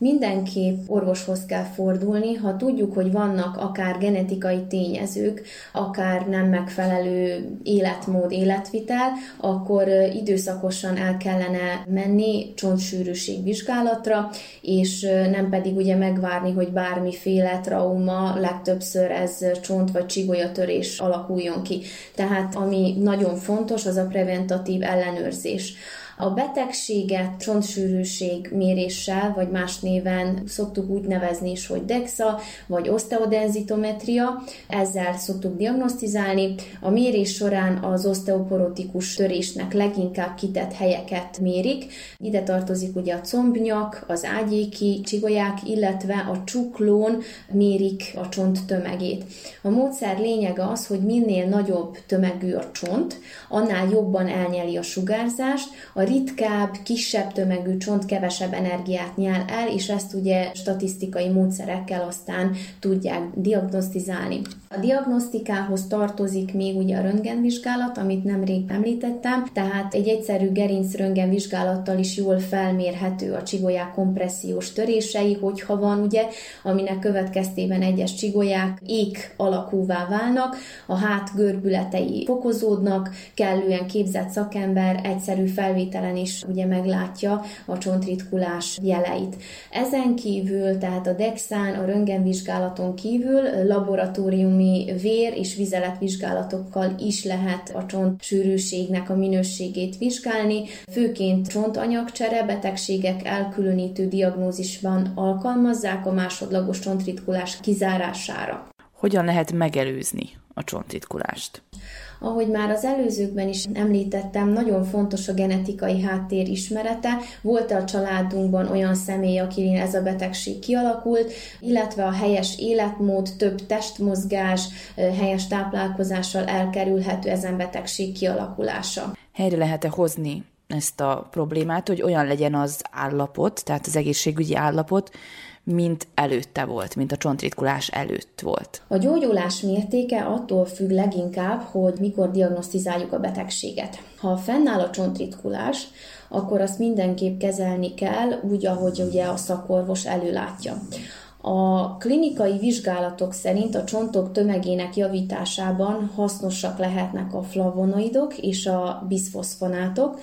Mindenképp orvoshoz kell fordulni, ha tudjuk, hogy vannak akár genetikai tényezők, akár nem megfelelő életmód, életvitel, akkor időszakosan el kellene menni csontsűrűség vizsgálatra, és nem pedig ugye megvárni, hogy bármiféle trauma, legtöbbször ez csont vagy csigolyatörés alakuljon ki. Tehát ami nagyon fontos, az a preventatív ellenőrzés. A betegséget csontsűrűség méréssel, vagy más néven szoktuk úgy nevezni is, hogy DEXA, vagy osteodenzitometria, ezzel szoktuk diagnosztizálni. A mérés során az osteoporotikus törésnek leginkább kitett helyeket mérik. Ide tartozik ugye a combnyak, az ágyéki csigolyák, illetve a csuklón mérik a csont tömegét. A módszer lényege az, hogy minél nagyobb tömegű a csont, annál jobban elnyeli a sugárzást, a ritkább, kisebb tömegű csont kevesebb energiát nyel el, és ezt ugye statisztikai módszerekkel aztán tudják diagnosztizálni. A diagnosztikához tartozik még ugye a röntgenvizsgálat, amit nemrég említettem, tehát egy egyszerű gerinc röntgenvizsgálattal is jól felmérhető a csigolyák kompressziós törései, hogyha van ugye, aminek következtében egyes csigolyák ék alakúvá válnak, a hát görbületei fokozódnak, kellően képzett szakember egyszerű felvétel végtelen is ugye meglátja a csontritkulás jeleit. Ezen kívül, tehát a DEXÁN, a röntgenvizsgálaton kívül laboratóriumi vér és vizeletvizsgálatokkal is lehet a csont sűrűségnek a minőségét vizsgálni, főként csontanyagcsere betegségek elkülönítő diagnózisban alkalmazzák a másodlagos csontritkulás kizárására. Hogyan lehet megelőzni a csontritkulást? Ahogy már az előzőkben is említettem, nagyon fontos a genetikai háttér ismerete. Volt-e a családunkban olyan személy, akinél ez a betegség kialakult, illetve a helyes életmód, több testmozgás, helyes táplálkozással elkerülhető ezen betegség kialakulása. Helyre lehet-e hozni ezt a problémát, hogy olyan legyen az állapot, tehát az egészségügyi állapot, mint előtte volt, mint a csontritkulás előtt volt. A gyógyulás mértéke attól függ leginkább, hogy mikor diagnosztizáljuk a betegséget. Ha fennáll a csontritkulás, akkor azt mindenképp kezelni kell, úgy, ahogy ugye a szakorvos előlátja. A klinikai vizsgálatok szerint a csontok tömegének javításában hasznosak lehetnek a flavonoidok és a biszfoszfonátok,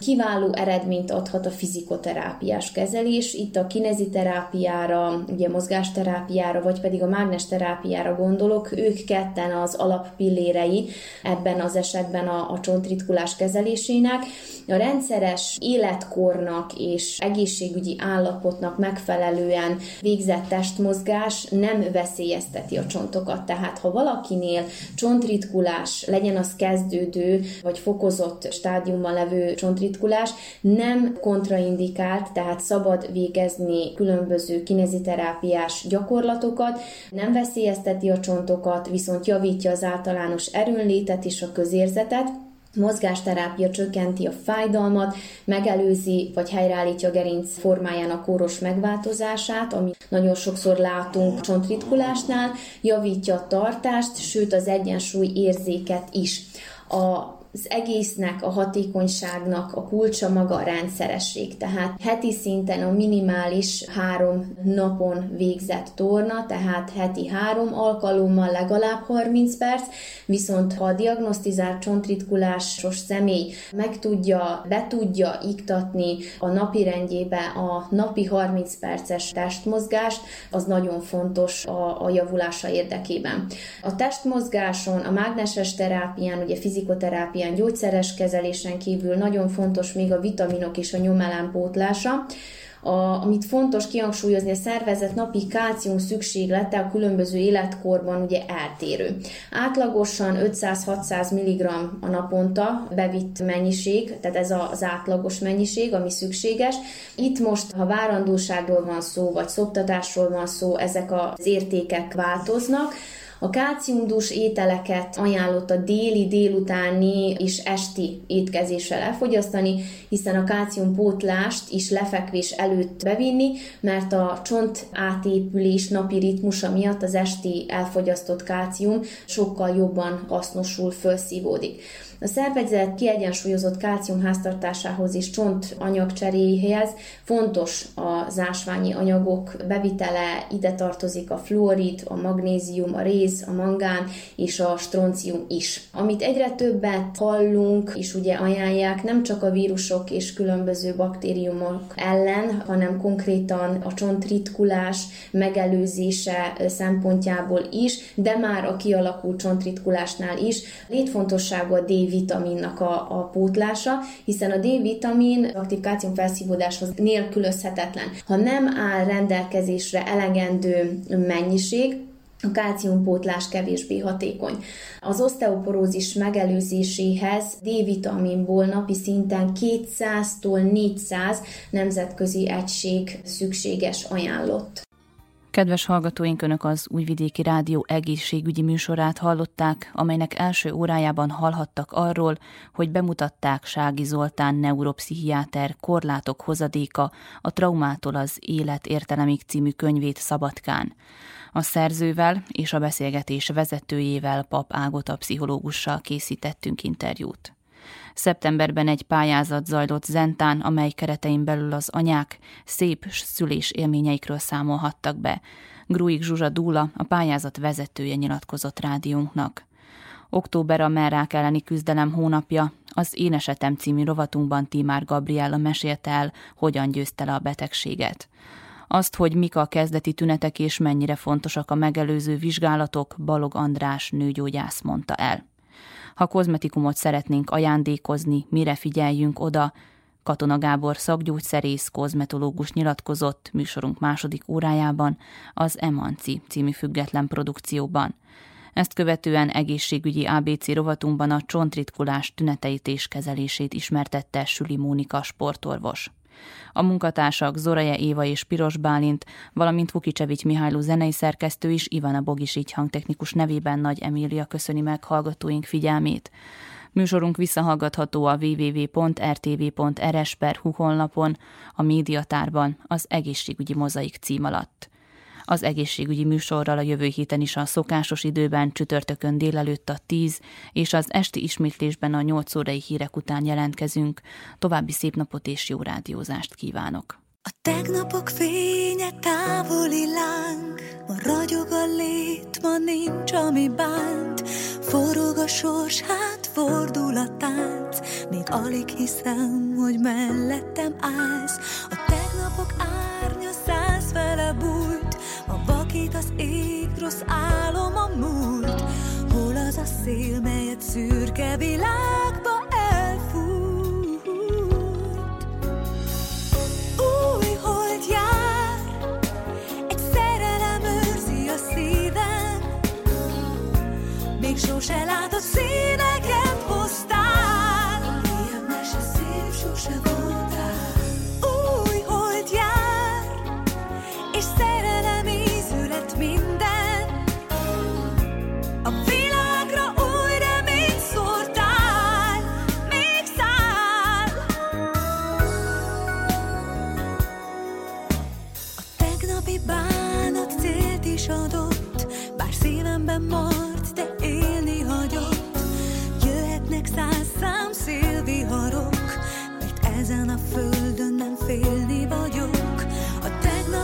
Kiváló eredményt adhat a fizikoterápiás kezelés. Itt a kineziterápiára, ugye mozgásterápiára, vagy pedig a mágnesterápiára gondolok. Ők ketten az alappillérei ebben az esetben a, a csontritkulás kezelésének. A rendszeres életkornak és egészségügyi állapotnak megfelelően végzett testmozgás nem veszélyezteti a csontokat. Tehát ha valakinél csontritkulás, legyen az kezdődő vagy fokozott stádiumban levő csontritkulás, ritkulás nem kontraindikált, tehát szabad végezni különböző kineziterápiás gyakorlatokat, nem veszélyezteti a csontokat, viszont javítja az általános erőnlétet és a közérzetet, Mozgásterápia csökkenti a fájdalmat, megelőzi vagy helyreállítja a gerinc formájának kóros megváltozását, ami nagyon sokszor látunk csontritkulásnál, javítja a tartást, sőt az egyensúly érzéket is. A az egésznek, a hatékonyságnak a kulcsa maga a rendszeresség. Tehát heti szinten a minimális három napon végzett torna, tehát heti három alkalommal legalább 30 perc, viszont ha a diagnosztizált csontritkulásos személy meg tudja, be tudja iktatni a napi rendjébe a napi 30 perces testmozgást, az nagyon fontos a, a javulása érdekében. A testmozgáson, a mágneses terápián, ugye fizikoterápián, ilyen gyógyszeres kezelésen kívül nagyon fontos még a vitaminok és a nyomelem pótlása. A, amit fontos kihangsúlyozni, a szervezet napi kálcium szükséglete a különböző életkorban ugye eltérő. Átlagosan 500-600 mg a naponta bevitt mennyiség, tehát ez az átlagos mennyiség, ami szükséges. Itt most, ha várandóságról van szó, vagy szoptatásról van szó, ezek az értékek változnak. A kálciumdús ételeket ajánlott a déli, délutáni és esti étkezéssel elfogyasztani, hiszen a kálciumpótlást is lefekvés előtt bevinni, mert a csont átépülés napi ritmusa miatt az esti elfogyasztott kálcium sokkal jobban hasznosul, felszívódik. A szervezet kiegyensúlyozott kálcium háztartásához és csont anyagcseréhez fontos az ásványi anyagok bevitele, ide tartozik a fluorid, a magnézium, a réz, a mangán és a stroncium is. Amit egyre többet hallunk, és ugye ajánlják nem csak a vírusok és különböző baktériumok ellen, hanem konkrétan a csontritkulás megelőzése szempontjából is, de már a kialakult csontritkulásnál is létfontosságú a D D-vitaminnak a, a pótlása, hiszen a D-vitamin aktív kálcium felszívódáshoz nélkülözhetetlen. Ha nem áll rendelkezésre elegendő mennyiség, a kálciumpótlás kevésbé hatékony. Az oszteoporózis megelőzéséhez D-vitaminból napi szinten 200-tól 400 nemzetközi egység szükséges ajánlott. Kedves hallgatóink, Önök az Újvidéki Rádió egészségügyi műsorát hallották, amelynek első órájában hallhattak arról, hogy bemutatták Sági Zoltán neuropszichiáter Korlátok hozadéka a Traumától az Élet értelemig című könyvét Szabadkán. A szerzővel és a beszélgetés vezetőjével Pap Ágota pszichológussal készítettünk interjút. Szeptemberben egy pályázat zajlott Zentán, amely keretein belül az anyák szép szülés élményeikről számolhattak be. Gruik Zsuzsa Dúla, a pályázat vezetője nyilatkozott rádiónknak. Október a merrák elleni küzdelem hónapja, az Én esetem című rovatunkban Timár Gabriella mesélte el, hogyan győzte le a betegséget. Azt, hogy mik a kezdeti tünetek és mennyire fontosak a megelőző vizsgálatok, Balog András nőgyógyász mondta el. Ha kozmetikumot szeretnénk ajándékozni, mire figyeljünk oda, Katona Gábor szakgyógyszerész, kozmetológus nyilatkozott műsorunk második órájában az Emanci című független produkcióban. Ezt követően egészségügyi ABC rovatunkban a csontritkulás tüneteit és kezelését ismertette Süli Mónika sportorvos. A munkatársak Zoraje Éva és Piros Bálint, valamint Vukicsevics Mihályló zenei szerkesztő is Ivana Bogis így hangtechnikus nevében Nagy Emília köszöni meg hallgatóink figyelmét. Műsorunk visszahallgatható a www.rtv.rs.hu honlapon, a médiatárban, az egészségügyi mozaik cím alatt. Az egészségügyi műsorral a jövő héten is a szokásos időben csütörtökön délelőtt a 10 és az esti ismétlésben a 8 órai hírek után jelentkezünk. További szép napot és jó rádiózást kívánok! A tegnapok fénye távoli láng, ma ragyog a lét, ma nincs, ami bánt. Forog a sors, hát fordul a tánc, még alig hiszem, hogy mellettem állsz. A tegnapok árnya ég, rossz álom a múlt. Hol az a szél, melyet szürke világba új hold jár, egy szerelem őrzi a szívem, még sose látott színeket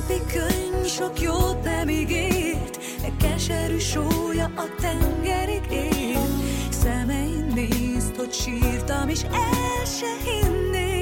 tegnapi könyv sok jót nem ígért, de keserű sója a tengerig ér. Szemeim nézd, hogy sírtam, és el se hinnéd.